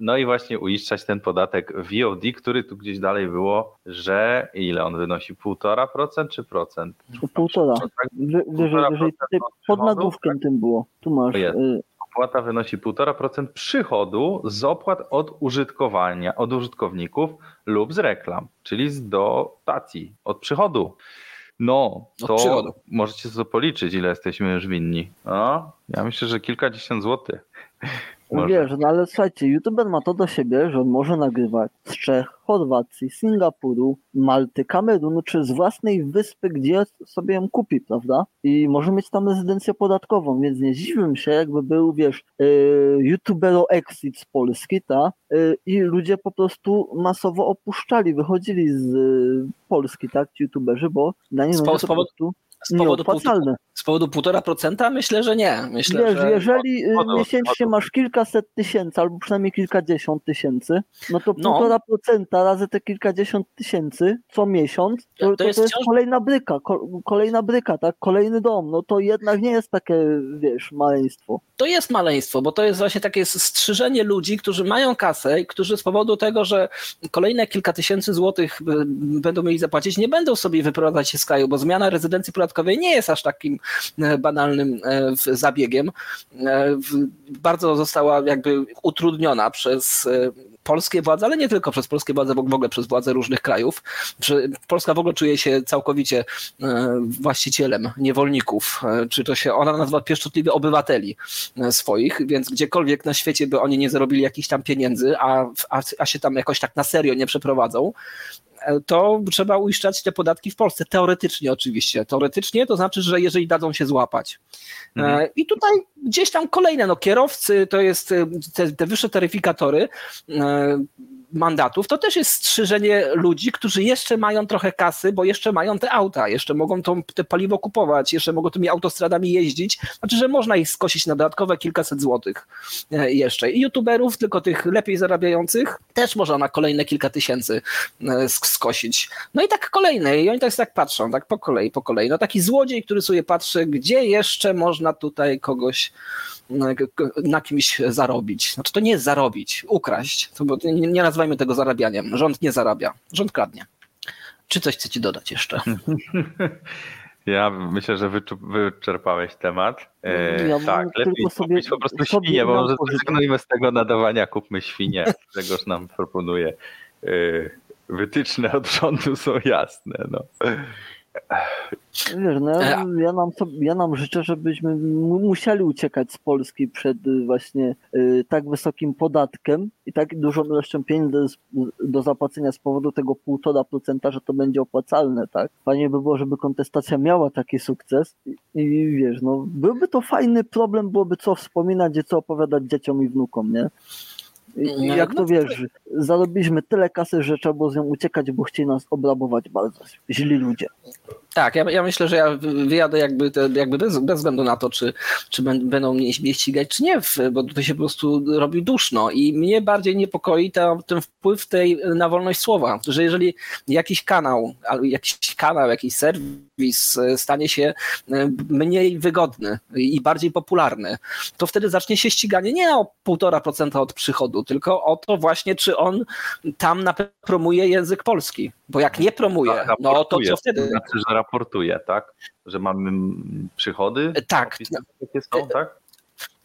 Speaker 2: No i właśnie uiszczać ten podatek VOD, który tu gdzieś dalej było, że ile on wynosi? 1,5% czy procent?
Speaker 1: Półtora. Tak? Wyżej, wyżej, pod nagłówkiem tym było. Tu masz
Speaker 2: opłata wynosi 1,5% przychodu z opłat od użytkowania, od użytkowników lub z reklam, czyli z dotacji, od przychodu. No, to możecie sobie policzyć, ile jesteśmy już winni. No, ja myślę, że kilkadziesiąt złotych.
Speaker 1: Może. Wiesz, no ale słuchajcie, youtuber ma to do siebie, że on może nagrywać z Czech, Chorwacji, Singapuru, Malty, Kamerunu, czy z własnej wyspy, gdzie sobie ją kupi, prawda? I może mieć tam rezydencję podatkową, więc nie dziwiłbym się, jakby był, wiesz, yy, youtubero exit z Polski, ta, yy, i ludzie po prostu masowo opuszczali, wychodzili z yy, Polski, tak, ci youtuberzy, bo dla nich
Speaker 3: po prostu z powodu,
Speaker 1: nieopłacalne.
Speaker 3: Z powodu półtora procenta? Myślę, że nie. Myślę,
Speaker 1: Wiesz,
Speaker 3: że...
Speaker 1: jeżeli y, miesięcznie masz kilkaset tysięcy albo przynajmniej kilkadziesiąt tysięcy, no to no. półtora procenta razy te kilkadziesiąt tysięcy co miesiąc, to, to, to jest, to jest wciąż... kolejna bryka, kolejna bryka, tak? Kolejny dom. No to jednak nie jest takie, wiesz, maleństwo.
Speaker 3: To jest maleństwo, bo to jest właśnie takie strzyżenie ludzi, którzy mają kasę i którzy z powodu tego, że kolejne kilka tysięcy złotych y, będą mieli zapłacić, nie będą sobie wyprowadzać się z kraju, bo zmiana rezydencji podatkowej nie jest aż takim banalnym e, zabiegiem. E, bardzo została jakby utrudniona przez polskie władze, ale nie tylko przez polskie władze, bo w ogóle przez władze różnych krajów. Polska w ogóle czuje się całkowicie właścicielem niewolników, czy to się ona nazywa pieszczotliwie obywateli swoich, więc gdziekolwiek na świecie by oni nie zarobili jakichś tam pieniędzy, a, a, a się tam jakoś tak na serio nie przeprowadzą, to trzeba uiszczać te podatki w Polsce. Teoretycznie oczywiście. Teoretycznie to znaczy, że jeżeli dadzą się złapać. Mhm. E, I tutaj gdzieś tam kolejne, no kierowcy, to jest e, te, te wyższe taryfikatory, e, mandatów, to też jest strzyżenie ludzi, którzy jeszcze mają trochę kasy, bo jeszcze mają te auta, jeszcze mogą to, te paliwo kupować, jeszcze mogą tymi autostradami jeździć. Znaczy, że można ich skosić na dodatkowe kilkaset złotych e, jeszcze. I youtuberów, tylko tych lepiej zarabiających, też można na kolejne kilka tysięcy e, skosić. No i tak kolejne. I oni tak, tak patrzą, tak po kolei, po kolei. No taki złodziej, który sobie patrzy, gdzie jeszcze można tutaj kogoś na kimś zarobić. Znaczy to nie jest zarobić, ukraść. To, nie, nie nazwajmy tego zarabianiem. Rząd nie zarabia, rząd kradnie. Czy coś chcecie dodać jeszcze?
Speaker 2: Ja myślę, że wyczerpałeś temat. E, ja tak, lepiej sobie, kupić po prostu świnie, bo może zrezygnujmy z tego nadawania, kupmy świnie, czegoż nam proponuje. E, wytyczne od rządu są jasne. No.
Speaker 1: Wiesz, no, ja, ja, nam, ja nam życzę, żebyśmy musieli uciekać z Polski przed y, właśnie y, tak wysokim podatkiem i tak dużą ilością pieniędzy do, zapłacenia z powodu tego 1,5%, że to będzie opłacalne, tak? Fajnie by było, żeby kontestacja miała taki sukces i, i wiesz, no byłby to fajny problem, byłoby co wspominać, co opowiadać dzieciom i wnukom, nie? Jak to wiesz, zarobiliśmy tyle kasy, że trzeba było z nią uciekać, bo chcieli nas obrabować bardzo źli ludzie.
Speaker 3: Tak, ja, ja myślę, że ja wyjadę jakby, te, jakby bez, bez względu na to, czy, czy będą mnie, mnie ścigać, czy nie, bo tutaj się po prostu robi duszno i mnie bardziej niepokoi ta, ten wpływ tej na wolność słowa, że jeżeli jakiś kanał, jakiś kanał, jakiś serwis e, stanie się e, mniej wygodny i bardziej popularny, to wtedy zacznie się ściganie nie o 1,5% od przychodu, tylko o to właśnie, czy on tam promuje język polski. Bo jak nie promuje, tak, no to co wtedy?
Speaker 2: Że raportuje, tak? Że mamy przychody?
Speaker 3: Tak. Jakie są, tak?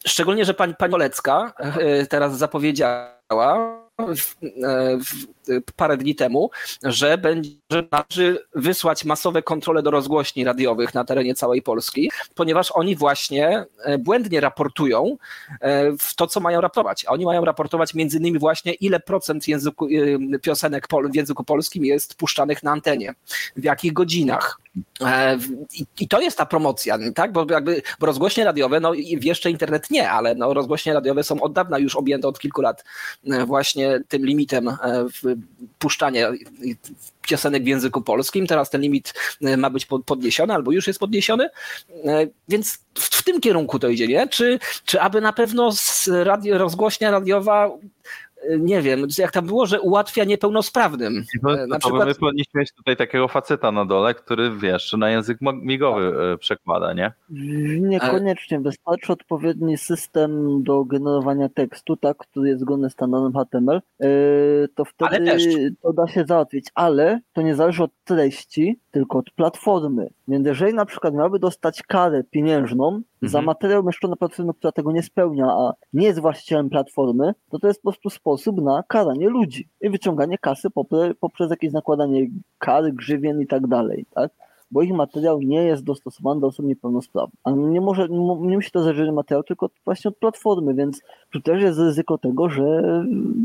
Speaker 3: Szczególnie, że pani, pani Olecka e, teraz zapowiedziała, parę dni temu, że będzie należy wysłać masowe kontrole do rozgłośni radiowych na terenie całej Polski, ponieważ oni właśnie e, błędnie raportują e, w to, co mają raportować. A oni mają raportować między innymi właśnie, ile procent języku, e, piosenek w języku polskim jest puszczanych na antenie, w jakich godzinach. I, to jest ta promocja, tak? Bo, jakby, bo rozgłośnie radiowe, no jeszcze internet nie, ale no, rozgłośnie radiowe są od dawna już objęte od kilku lat właśnie tym limitem puszczania piosenek w języku polskim. Teraz ten limit e, ma być podniesiony albo już jest podniesiony, e, więc w, w tym kierunku to idzie, nie? Czy, czy aby na pewno radio, rozgłośnia radiowa nie wiem, jak tam było, że ułatwia niepełnosprawnym.
Speaker 2: No, na to przykład... my powinniśmy mieć tutaj takiego faceta na dole, który wiesz, na język migowy tak. przekłada, nie?
Speaker 1: Niekoniecznie. Wystarczy odpowiedni system do generowania tekstu, tak, który jest zgodny z standardem HTML, e, to wtedy to da się załatwić, ale to nie zależy od treści, tylko od platformy. Więc jeżeli na przykład miałby dostać karę pieniężną mhm. za materiał umieszczony na platformie, która tego nie spełnia, a nie jest właścicielem platformy, to to jest po prostu sposób na karanie ludzi i wyciąganie kasy poprzez, poprzez jakieś nakładanie kary, grzywien i tak dalej, tak? bo ich materiał nie jest dostosowany do osób niepełnosprawnych. A nie może, nie musi to zależeć materiał, tylko właśnie od platformy, więc tu też jest ryzyko tego, że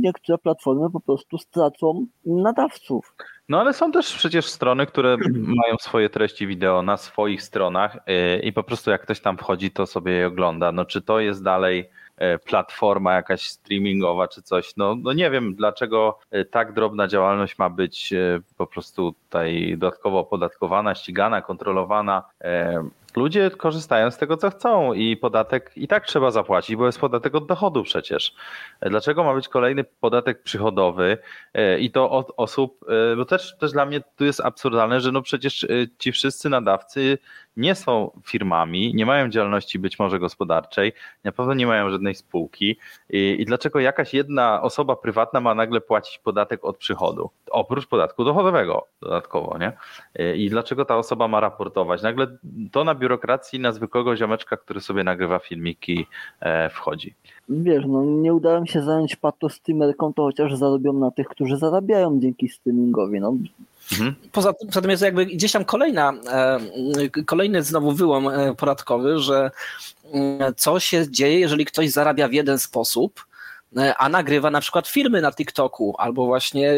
Speaker 1: niektóre platformy po prostu stracą nadawców.
Speaker 2: No ale są też przecież strony, które mają swoje treści wideo na swoich stronach y, i po prostu jak ktoś tam wchodzi, to sobie je ogląda. No czy to jest dalej E, platforma jakaś streamingowa czy coś. No, no nie wiem, dlaczego e, tak drobna działalność ma być po prostu tutaj dodatkowo opodatkowana, ścigana, kontrolowana. Ludzie korzystają z tego, co chcą i podatek i tak trzeba zapłacić, bo jest podatek od dochodu przecież. Dlaczego ma być kolejny podatek przychodowy i to od osób, bo też, też dla mnie tu jest absurdalne, że no przecież ci wszyscy nadawcy nie są firmami, nie mają działalności być może gospodarczej, na pewno nie mają żadnej spółki. I, i dlaczego jakaś jedna osoba prywatna ma nagle płacić podatek od przychodu? Oprócz podatku dochodowego dodatkowo, nie? I dlaczego ta osoba ma raportować? Nagle to na biurokracji na zwykłego ziomeczka, który sobie nagrywa filmiki e, wchodzi.
Speaker 1: Wiesz, no nie udało mi się zająć pato streamerką, to chociaż zarobią na tych, którzy zarabiają dzięki streamingowi. No,
Speaker 3: Mhm. Poza, poza tym jest jakby gdzieś tam kolejna, e, kolejny znowu wyłom e, podatkowy, że mm, co się dzieje, jeżeli ktoś zarabia w jeden sposób, a nagrywa na przykład filmy na TikToku albo właśnie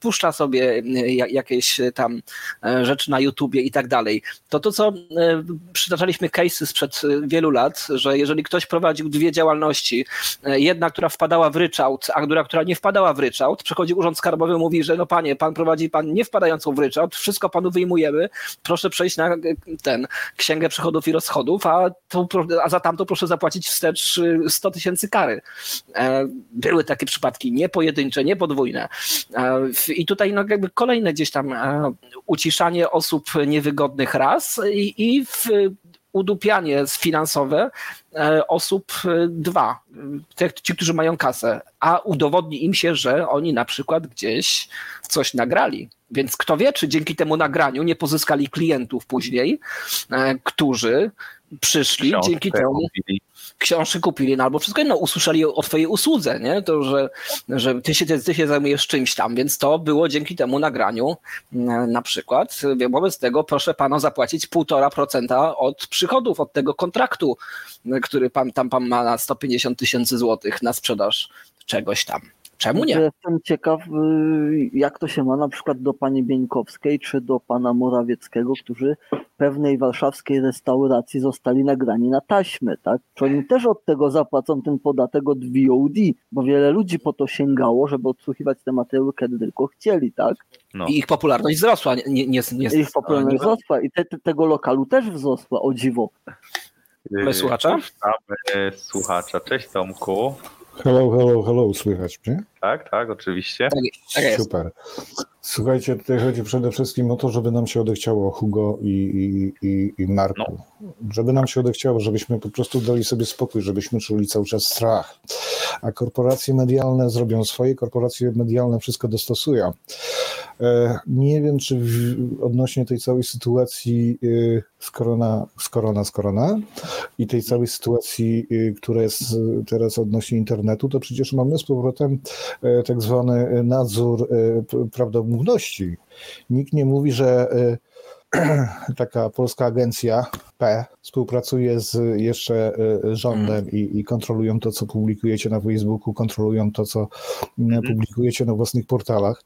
Speaker 3: puszcza sobie e, jakieś tam e, rzeczy na YouTubie i tak dalej. To to, co przytaczaliśmy case'y sprzed wielu lat, że jeżeli ktoś prowadził dwie działalności, jedna, która wpadała w ryczałt, a druga, która nie wpadała w ryczałt, przychodzi Urząd Skarbowy mówi, że no panie, pan prowadzi pan nie wpadającą w ryczałt, wszystko panu wyjmujemy, proszę przejść na ten księgę przychodów i rozchodów, a, to, a za tamto proszę zapłacić wstecz 100 tysięcy kary były takie przypadki, nie pojedyncze, nie podwójne. I tutaj no jakby kolejne gdzieś tam uciszanie osób niewygodnych raz i, i w udupianie finansowe e, osób e, dwa, ci, którzy mają kasę, a udowodni im się, że oni na przykład gdzieś coś nagrali. Więc kto wie, czy dzięki temu nagraniu nie pozyskali klientów później, e, którzy przyszli dzięki temu. Kupili książki kupili, no albo wszystko inno usłyszeli o twojej usłudze, nie? To, że, że ty, się, ty się zajmujesz czymś tam, więc to było dzięki temu nagraniu mm, na przykład. Wobec tego proszę pana zapłacić 1,5% od przychodów, od tego kontraktu, który pan tam pan ma na 150 tysięcy złotych na sprzedaż czegoś tam. Czemu nie?
Speaker 1: Jestem ciekaw, y, jak to się ma na przykład do pani Bieńkowskiej czy do pana Morawieckiego, którzy pewnej warszawskiej restauracji zostali nagrani na taśmę, tak? Czy oni też od tego zapłacą ten podatek od VOD, bo wiele ludzi po to sięgało, żeby odsłuchiwać te materiały, kiedy tylko chcieli, tak?
Speaker 3: No. I ich popularność wzrosła. Nie, nie, nie, nie
Speaker 1: ich popularność nie... wzrosła i te, te, tego lokalu też wzrosła, o dziwo.
Speaker 3: Mamy słuchacza?
Speaker 2: Mamy słuchacza. Cześć Tomku.
Speaker 6: Hello, hello, hello, słychać mnie?
Speaker 2: Tak, tak, oczywiście.
Speaker 3: Tak, tak jest.
Speaker 6: Super. Słuchajcie, tutaj chodzi przede wszystkim o to, żeby nam się odechciało Hugo i, i, i, i Marku. No. Żeby nam się odechciało, żebyśmy po prostu dali sobie spokój, żebyśmy czuli cały czas strach. A korporacje medialne zrobią swoje, korporacje medialne wszystko dostosują. E, nie wiem, czy w, odnośnie tej całej sytuacji y, z korona, z korona, z korona i tej całej sytuacji, y, która jest teraz odnośnie internetu, to przecież mamy z powrotem tak zwany nadzór e, prawdomówności. Nikt nie mówi, że taka polska agencja P współpracuje z jeszcze rządem mm. i, i, kontrolują to, co publikujecie na Facebooku, kontrolują to, co mm. publikujecie na własnych portalach.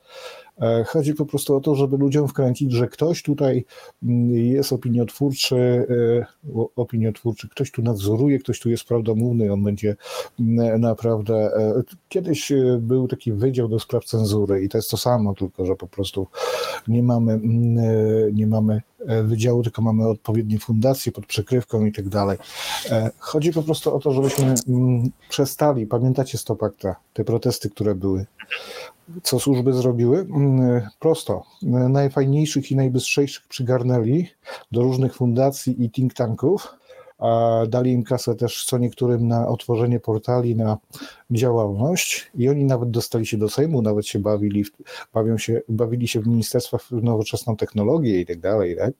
Speaker 6: E, chodzi po prostu o to, żeby ludziom wkręcić, że ktoś tutaj mm, jest opiniotwórczy, e, opiniotwórczy, ktoś tu nadzoruje, ktoś tu jest prawdomówny, on będzie mm, naprawdę. E, kiedyś był taki wydział do spraw cenzury i to jest to samo, tylko że po prostu nie mamy, mm, nie mamy wydziału, tylko mamy odpowiednie fundacje pod przykrywką i tak dalej. Chodzi po prostu o to, żebyśmy przestali, pamiętacie Stopakta, te protesty, które były, co służby zrobiły? Mm, prosto. Najfajniejszych i najbystrzejszych przygarnęli do różnych fundacji i think tanków. A dali im kasę też co niektórym na otworzenie portali, na działalność i oni nawet dostali się do Sejmu, nawet się bawili, bawią się, bawili się w ministerstwach w nowoczesną technologię i tak dalej. Tak?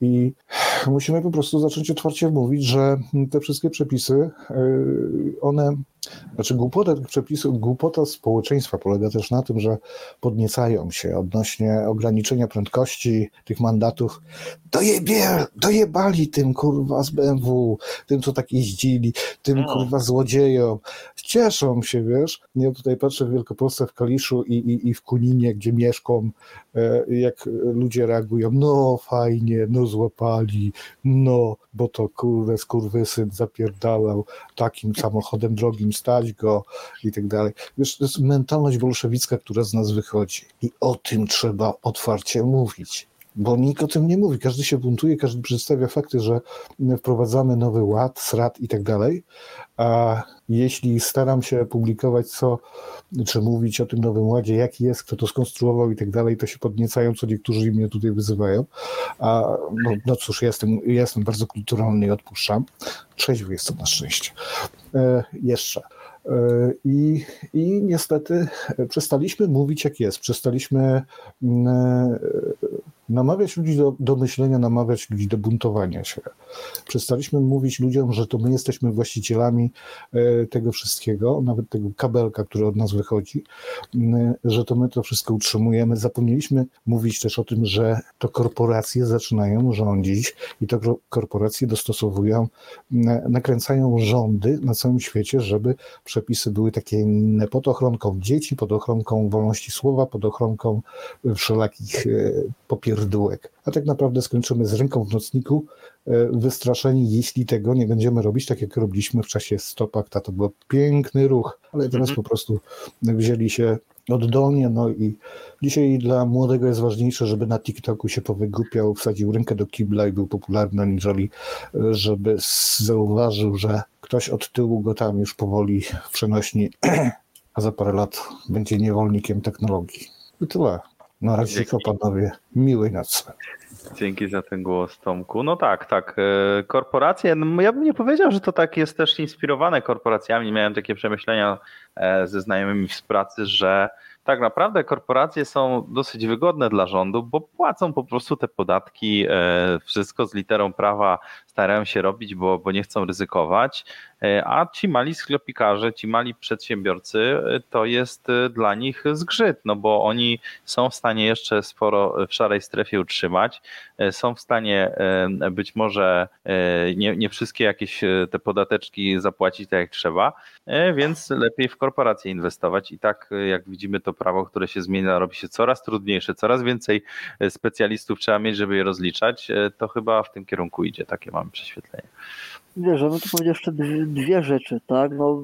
Speaker 6: I musimy po prostu zacząć otwarcie mówić, że te wszystkie przepisy, y, one znaczy głupota tych przepisów, głupota społeczeństwa polega też na tym, że podniecają się odnośnie ograniczenia prędkości tych mandatów. Dojebie, dojebali tym kurwa z BMW, tym co tak jeździli, tym no. kurwa złodziejom. Cieszą się, wiesz. Ja tutaj patrzę w Wielkopolsce, w Kaliszu i, i, i w Kuninie, gdzie mieszkam, e, jak ludzie reagują. No fajnie, no złapali, no, bo to kurwa skurwysyn zapierdalał takim samochodem drogim stać go i tak dalej. Wiesz, to jest mentalność bolszewicka, która z nas wychodzi i o tym trzeba otwarcie mówić bo nikt o tym nie mówi. Każdy się buntuje, każdy przedstawia fakty, że wprowadzamy nowy ład, srat i tak dalej. A jeśli staram się publikować co, czy mówić o tym nowym ładzie, jaki jest, kto to skonstruował i tak dalej, to się podniecają, co niektórzy mnie tutaj wyzywają. A no, no cóż, jestem, jestem bardzo kulturalny i odpuszczam. Trzeźwy jestem na szczęście. E, jeszcze. E, I, I niestety przestaliśmy mówić jak jest. Przestaliśmy mm, e, namawiać ludzi do, do myślenia, namawiać ludzi do buntowania się. Przestaliśmy mówić ludziom, że to my jesteśmy właścicielami e, tego wszystkiego, nawet tego kabelka, który od nas wychodzi, że to my to wszystko utrzymujemy. Zapomnieliśmy mówić też o tym, że to korporacje zaczynają rządzić i to korporacje dostosowują, nakręcają rządy na całym świecie, żeby przepisy były takie inne pod ochronką dzieci, pod ochronką wolności słowa, pod ochronką wszelakich e, popierdółek. A tak naprawdę skończymy z ręką w nocniku, e, wystraszeni, jeśli tego nie będziemy robić, tak jak robiliśmy w czasie Stopakta. To był piękny ruch, ale teraz mhm. po prostu wzięli się oddolnie, no i dzisiaj dla młodego jest ważniejsze, żeby na TikToku się powygłupiał, wsadził rękę do kibla i był popularny, aniżeli e, żeby zauważył, że ktoś od tyłu go tam już powoli przenośni, a za parę lat będzie niewolnikiem technologii. I tyle. Na razie to panowie, miłej nocy.
Speaker 2: Dzięki za ten głos, Tomku. No tak, tak. E, korporacje, no ja bym nie powiedział, że to tak jest też inspirowane korporacjami. Miałem takie przemyślenia e, ze znajomymi z pracy, że tak naprawdę korporacje są dosyć wygodne dla rządu, bo płacą po prostu te podatki, e, wszystko z literą prawa starają się robić, bo, bo nie chcą ryzykować, e, a ci mali sklepikarze, ci mali przedsiębiorcy, e, to jest dla nich zgrzyt, no bo oni są w stanie jeszcze sporo w szarej strefie utrzymać, są w stanie być może nie, nie wszystkie jakieś te podateczki zapłacić tak jak trzeba, więc lepiej w korporacje inwestować. I tak jak widzimy to prawo, które się zmienia, robi się coraz trudniejsze, coraz więcej specjalistów trzeba mieć, żeby je rozliczać, to chyba w tym kierunku idzie, takie mamy prześwietlenie.
Speaker 1: Wiesz, ja bym tu powiedział jeszcze dwie, dwie, rzeczy, tak? No,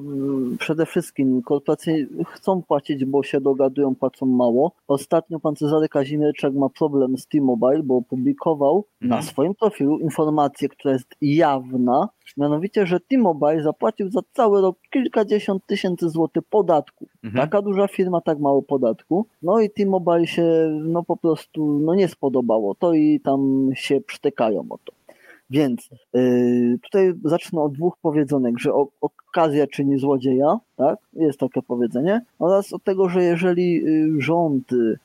Speaker 1: przede wszystkim korporacje chcą płacić, bo się dogadują, płacą mało. Ostatnio pan Cezary Kazimierczak ma problem z T-Mobile, bo opublikował na mhm. swoim profilu informację, która jest jawna, mianowicie, że T-Mobile zapłacił za cały rok kilkadziesiąt tysięcy złotych podatku. Mhm. Taka duża firma, tak mało podatku. No i T-Mobile się no po prostu no nie spodobało to i tam się przytykają o to. Więc yy, tutaj zacznę od dwóch powiedzonek, że okazja czyni złodzieja, tak? Jest takie powiedzenie, oraz od tego, że jeżeli y, rząd y,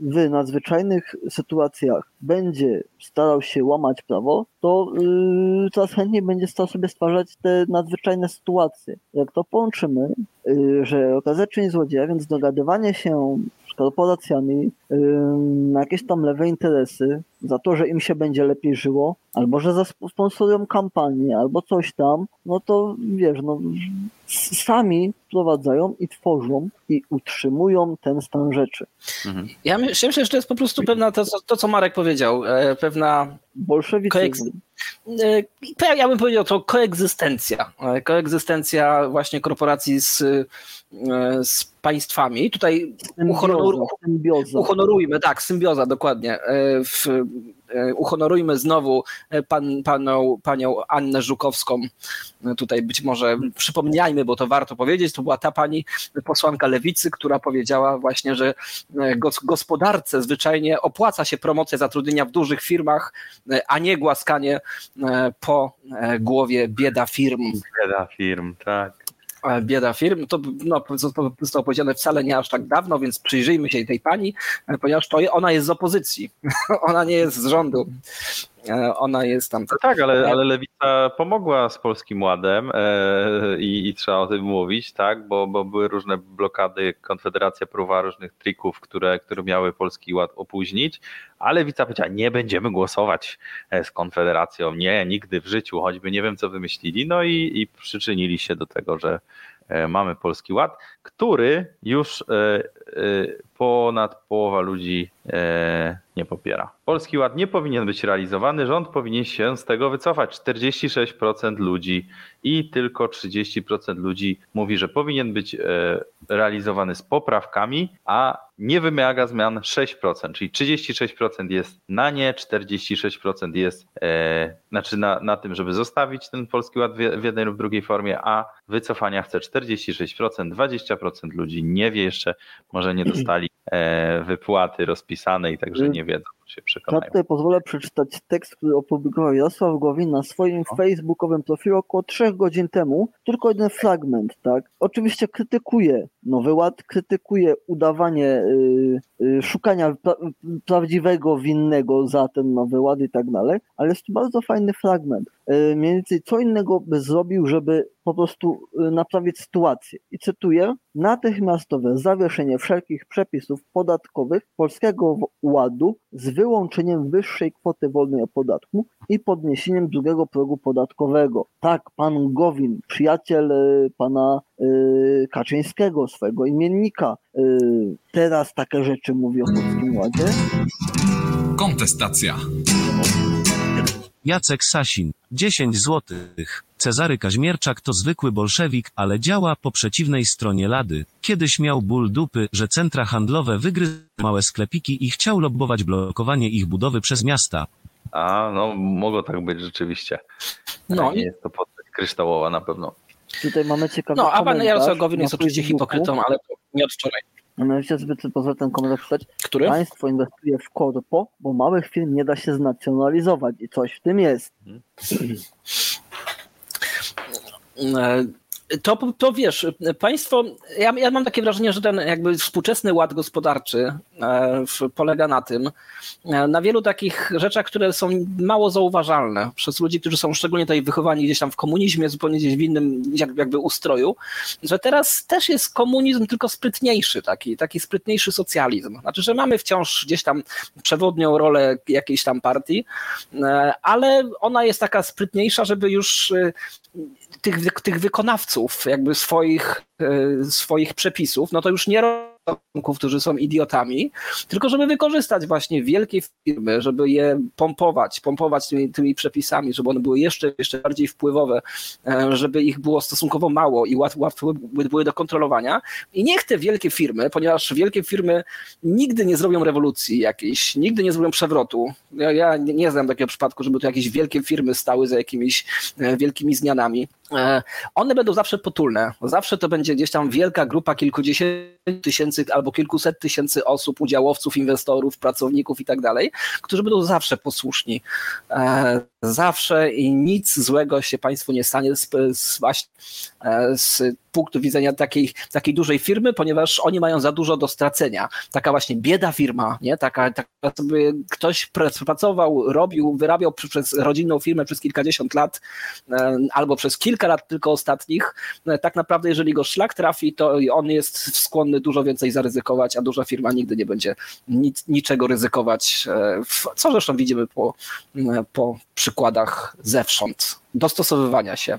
Speaker 1: w nadzwyczajnych sytuacjach będzie starał się łamać prawo, to yy, coraz chętniej będzie starał sobie stwarzać te nadzwyczajne sytuacje. Jak to połączymy, yy, że okazja czyni złodzieja, więc dogadywanie się korporacjami na jakieś tam lewe interesy, za to, że im się będzie lepiej żyło, albo że zasponsorują kampanię, albo coś tam, no to wiesz, no sami wprowadzają i tworzą i utrzymują ten stan rzeczy.
Speaker 3: Mhm. Ja myślę, że to jest po prostu pewna, to, to co Marek powiedział, e, pewna
Speaker 1: bolszewicyzm.
Speaker 3: E, ja bym powiedział to koegzystencja. E, koegzystencja właśnie korporacji z, z państwami. Tutaj uhonorujmy, tak, symbioza, dokładnie. W, E, uhonorujmy znowu e, pan, paną, panią Annę Żukowską. E, tutaj być może przypomniajmy, bo to warto powiedzieć, to była ta pani posłanka lewicy, która powiedziała właśnie, że gospodarce zwyczajnie opłaca się promocja zatrudnienia w dużych firmach, a nie głaskanie po głowie bieda firm.
Speaker 2: Bieda firm, tak
Speaker 3: bieda firm. To no, zostało powiedziane wcale nie aż tak dawno, więc przyjrzyjmy się tej pani, ponieważ to ona jest z opozycji. ona nie jest z rządu. E, ona jest tam.
Speaker 2: No tak, ale, ale Lewica pomogła z Polskim Ładem e, i, i, trzeba o tym mówić, tak, bo, bo były różne blokady, Konfederacja próbowała różnych trików, które, które miały Polski Ład opóźnić, ale Lewica powiedziała, nie będziemy głosować e, z Konfederacją, nie, nigdy w życiu, choćby nie wiem co wymyślili, no i, i przyczynili się do tego, że mamy Polski Ład, który już ponad połowa ludzi nie popiera. Polski Ład nie powinien być realizowany, rząd powinien się z tego wycofać. 46% ludzi i tylko 30% ludzi mówi, że powinien być e, realizowany z poprawkami, a nie wymaga zmian 6%, czyli 36% jest na nie, 46% jest e, znaczy na, na tym, żeby zostawić ten Polski Ład w, w jednej lub drugiej formie, a wycofania chce 46%, 20% ludzi nie wie jeszcze, może nie dostali e, wypłaty rozpisanej, także nie wiedzą się przekonają.
Speaker 1: Ja tutaj pozwolę przeczytać tekst, który opublikował Jarosław Gowin na swoim o. facebookowym profilu około trzech godzin temu. Tylko jeden fragment, tak? Oczywiście krytykuje Nowy Ład, krytykuje udawanie, yy, yy, szukania pra prawdziwego winnego za ten Nowy Ład i tak dalej, ale jest to bardzo fajny fragment. Yy, mniej więcej co innego by zrobił, żeby po prostu y, naprawić sytuację. I cytuję: natychmiastowe zawieszenie wszelkich przepisów podatkowych Polskiego Ładu z wyłączeniem wyższej kwoty wolnej od podatku i podniesieniem drugiego progu podatkowego. Tak, pan Gowin, przyjaciel y, pana Kaczyńskiego, swojego imiennika, teraz takie rzeczy mówi o Polskim Ładzie.
Speaker 4: Kontestacja. Jacek Sasin, 10 złotych. Cezary Kaźmierczak to zwykły bolszewik, ale działa po przeciwnej stronie lady. Kiedyś miał ból dupy, że centra handlowe wygryzły małe sklepiki i chciał lobbować blokowanie ich budowy przez miasta.
Speaker 2: A, no mogło tak być rzeczywiście. No nie jest to postać kryształowa na pewno.
Speaker 1: Tutaj mamy ciekawy
Speaker 3: No, a pan Jarosław Gowin jest oczywiście hipokrytą, ale nie od wczoraj.
Speaker 1: A mianowicie zbyt pozwolę ten komentarz przeczytać.
Speaker 3: Który?
Speaker 1: Państwo inwestuje w korpo, bo małych firm nie da się znacjonalizować i coś w tym jest. Hmm.
Speaker 3: To, to wiesz, państwo, ja, ja, mam takie wrażenie, że ten jakby współczesny ład gospodarczy e, polega na tym, e, na wielu takich rzeczach, które są mało zauważalne przez ludzi, którzy są szczególnie tutaj wychowani gdzieś tam w komunizmie, zupełnie gdzieś w innym jakby ustroju, że teraz też jest komunizm tylko sprytniejszy, taki, taki sprytniejszy socjalizm. Znaczy, że mamy wciąż gdzieś tam przewodnią rolę jakiejś tam partii, e, ale ona jest taka sprytniejsza, żeby już tych, tych wykonawców jakby swoich, e, swoich przepisów, no to już nie którzy są idiotami, tylko żeby wykorzystać właśnie wielkie firmy, żeby je pompować, pompować tymi, tymi przepisami, żeby one były jeszcze, jeszcze bardziej wpływowe, e, żeby ich było stosunkowo mało i łatwo, łatwo były do kontrolowania. I niech te wielkie firmy, ponieważ wielkie firmy nigdy nie zrobią rewolucji jakiejś, nigdy nie zrobią przewrotu. Ja, ja nie, nie znam takiego przypadku, żeby tu jakieś wielkie firmy stały za jakimiś e, wielkimi zmianami. E, one będą zawsze potulne. Zawsze to będzie gdzieś tam wielka grupa kilkudziesięciu tysięcy albo kilkuset tysięcy osób, udziałowców, inwestorów, pracowników i tak dalej, którzy będą zawsze posłuszni. E, zawsze i nic złego się Państwu nie stanie z, z, e, z punktu widzenia takiej, takiej dużej firmy, ponieważ oni mają za dużo do stracenia. Taka właśnie bieda firma, nie? Taka, taka sobie ktoś pracował, robił, wyrabiał przez rodzinną firmę przez kilkadziesiąt lat albo przez kilka lat tylko ostatnich. Tak naprawdę, jeżeli go szlak trafi, to on jest skłonny dużo więcej zaryzykować, a duża firma nigdy nie będzie nic, niczego ryzykować, e, co zresztą widzimy po, po przykładach zewsząd dostosowywania się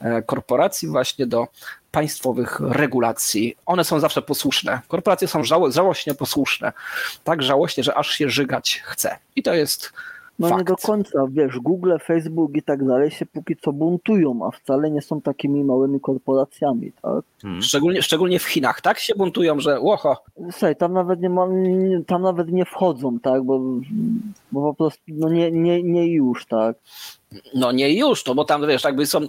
Speaker 3: e, korporacji właśnie do państwowych regulacji. One są zawsze posłuszne. Korporacje są żałośnie posłuszne. Tak żałośnie, że aż się żygać chce. I to jest
Speaker 1: no
Speaker 3: Fakt.
Speaker 1: nie do końca, wiesz, Google, Facebook i tak dalej się póki co buntują, a wcale nie są takimi małymi korporacjami, tak?
Speaker 3: Hmm. Szczególnie, szczególnie w Chinach, tak się buntują, że łoho.
Speaker 1: Słuchaj, tam nawet nie ma, tam nawet nie wchodzą, tak, bo, bo po prostu no nie, nie, nie już, tak.
Speaker 3: No nie już, no bo tam wiesz, jakby są.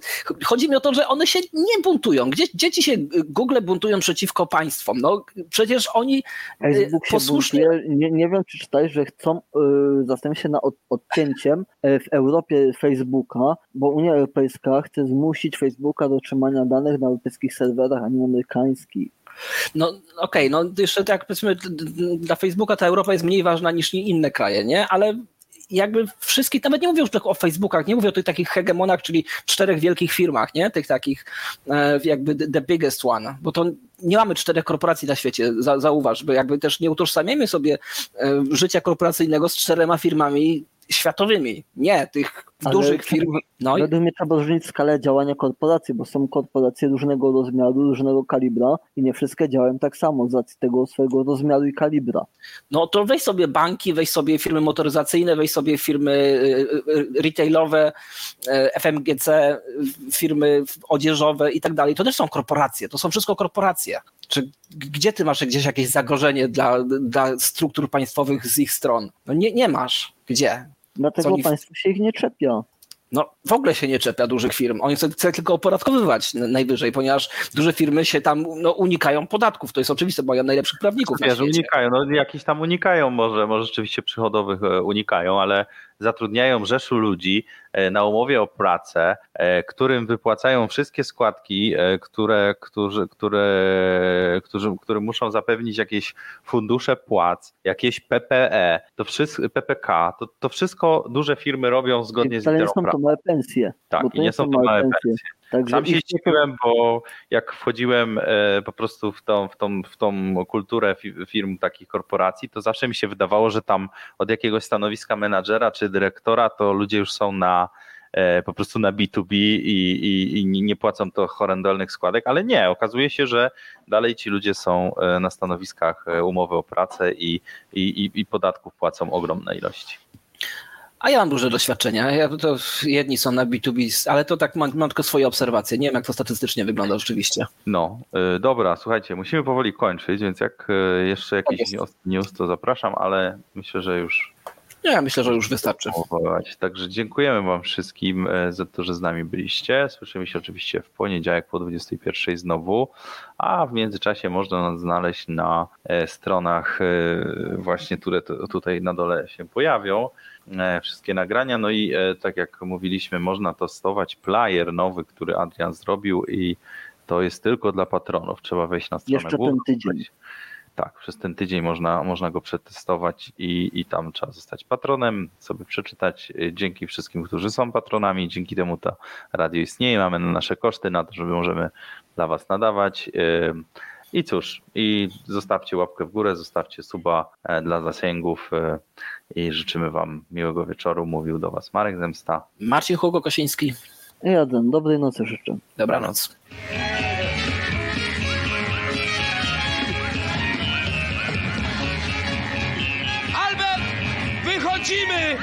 Speaker 3: Chodzi mi o to, że one się nie buntują. Gdzie dzieci się Google buntują przeciwko państwom? No przecież oni
Speaker 1: y, Facebook posłusznie... Nie, nie wiem, czy czytałeś, że chcą yy, zastanowić się nad od, odcięciem y, w Europie Facebooka, bo Unia Europejska chce zmusić Facebooka do trzymania danych na europejskich serwerach, a nie amerykańskich.
Speaker 3: No okej, okay, no jeszcze tak powiedzmy, dla Facebooka ta Europa jest mniej ważna niż inne kraje, nie? Ale jakby wszystkie, nawet nie mówię już o Facebookach, nie mówię o tych takich hegemonach, czyli czterech wielkich firmach, nie? Tych takich e, jakby the biggest one, bo to nie mamy czterech korporacji na świecie, zauważ, bo jakby też nie utożsamiamy sobie e, życia korporacyjnego z czterema firmami światowymi, nie tych Ale dużych firm.
Speaker 1: No według mnie trzeba rozróżnić skalę działania korporacji, bo są korporacje różnego rozmiaru, różnego kalibra i nie wszystkie działają tak samo z racji tego swojego rozmiaru i kalibra.
Speaker 3: No to weź sobie banki, weź sobie firmy motoryzacyjne, weź sobie firmy y, y, retailowe, y, FMGC, firmy odzieżowe i tak dalej. To też są korporacje, to są wszystko korporacje. Czy gdzie ty masz gdzieś jakieś zagrożenie dla, dla struktur państwowych z ich stron? No nie, nie masz. Gdzie?
Speaker 1: Dlatego państwo się ich nie czepia.
Speaker 3: No, w ogóle się nie czepia dużych firm. Oni chcą, chcą tylko opodatkowywać najwyżej, ponieważ duże firmy się tam no, unikają podatków. To jest oczywiste, mają najlepszych prawników. Wiesz,
Speaker 2: unikają, no jakiś tam unikają, może, może rzeczywiście przychodowych e, unikają, ale zatrudniają rzeszu ludzi na umowie o pracę, e, którym wypłacają wszystkie składki, e, które, którzy, które, którzy, które muszą zapewnić jakieś fundusze płac, jakieś PPE, to wszystko, PPK, to, to wszystko duże firmy robią zgodnie z literą
Speaker 1: prawa. nie są to małe pensje.
Speaker 2: Tak, i nie są to małe pensje. pensje. Także Sam się zdziwiłem, bo jak wchodziłem po prostu w tą, w tą, w tą kulturę firm takich korporacji, to zawsze mi się wydawało, że tam od jakiegoś stanowiska menadżera czy dyrektora, to ludzie już są na e, po prostu na B2B i, i, i, nie płacą to horrendalnych składek, ale nie, okazuje się, że dalej ci ludzie są e, na stanowiskach e, umowy o pracę i, i podatków płacą ogromne ilości.
Speaker 3: A ja mam duże doświadczenia. Ja, to jedni są na B2B, ale to tak mam, mam, tylko swoje obserwacje. Nie wiem, jak to statystycznie wygląda rzeczywiście.
Speaker 2: No, dobra, słuchajcie, musimy powoli kończyć, więc jak jeszcze jakiś news, news, to zapraszam, ale myślę, że już
Speaker 3: Ja myślę, że już wystarczy.
Speaker 2: Także dziękujemy Wam wszystkim e, za to, że z nami byliście. Słyszymy się oczywiście w poniedziałek po 21 znowu, a w międzyczasie można nas znaleźć na e, stronach e, właśnie, które tutaj na dole się pojawią wszystkie nagrania. No i tak jak mówiliśmy, można testować player nowy, który Adrian zrobił i to jest tylko dla patronów. Trzeba wejść na stronę
Speaker 1: Jeszcze ten tydzień.
Speaker 2: Tak, przez ten tydzień można, można go przetestować i, i tam trzeba zostać patronem, sobie przeczytać. Dzięki wszystkim, którzy są patronami, dzięki temu to radio istnieje, mamy na nasze koszty na to, żeby możemy dla Was nadawać. I cóż, i zostawcie łapkę w górę, zostawcie suba e, dla zasięgów e, i życzymy Wam miłego wieczoru. Mówił do Was Marek Zemsta.
Speaker 3: Marcin Hugo Kosiński.
Speaker 1: I Adam, dobrej nocy życzę.
Speaker 3: Dobranoc.
Speaker 7: Albert! Wychodzimy!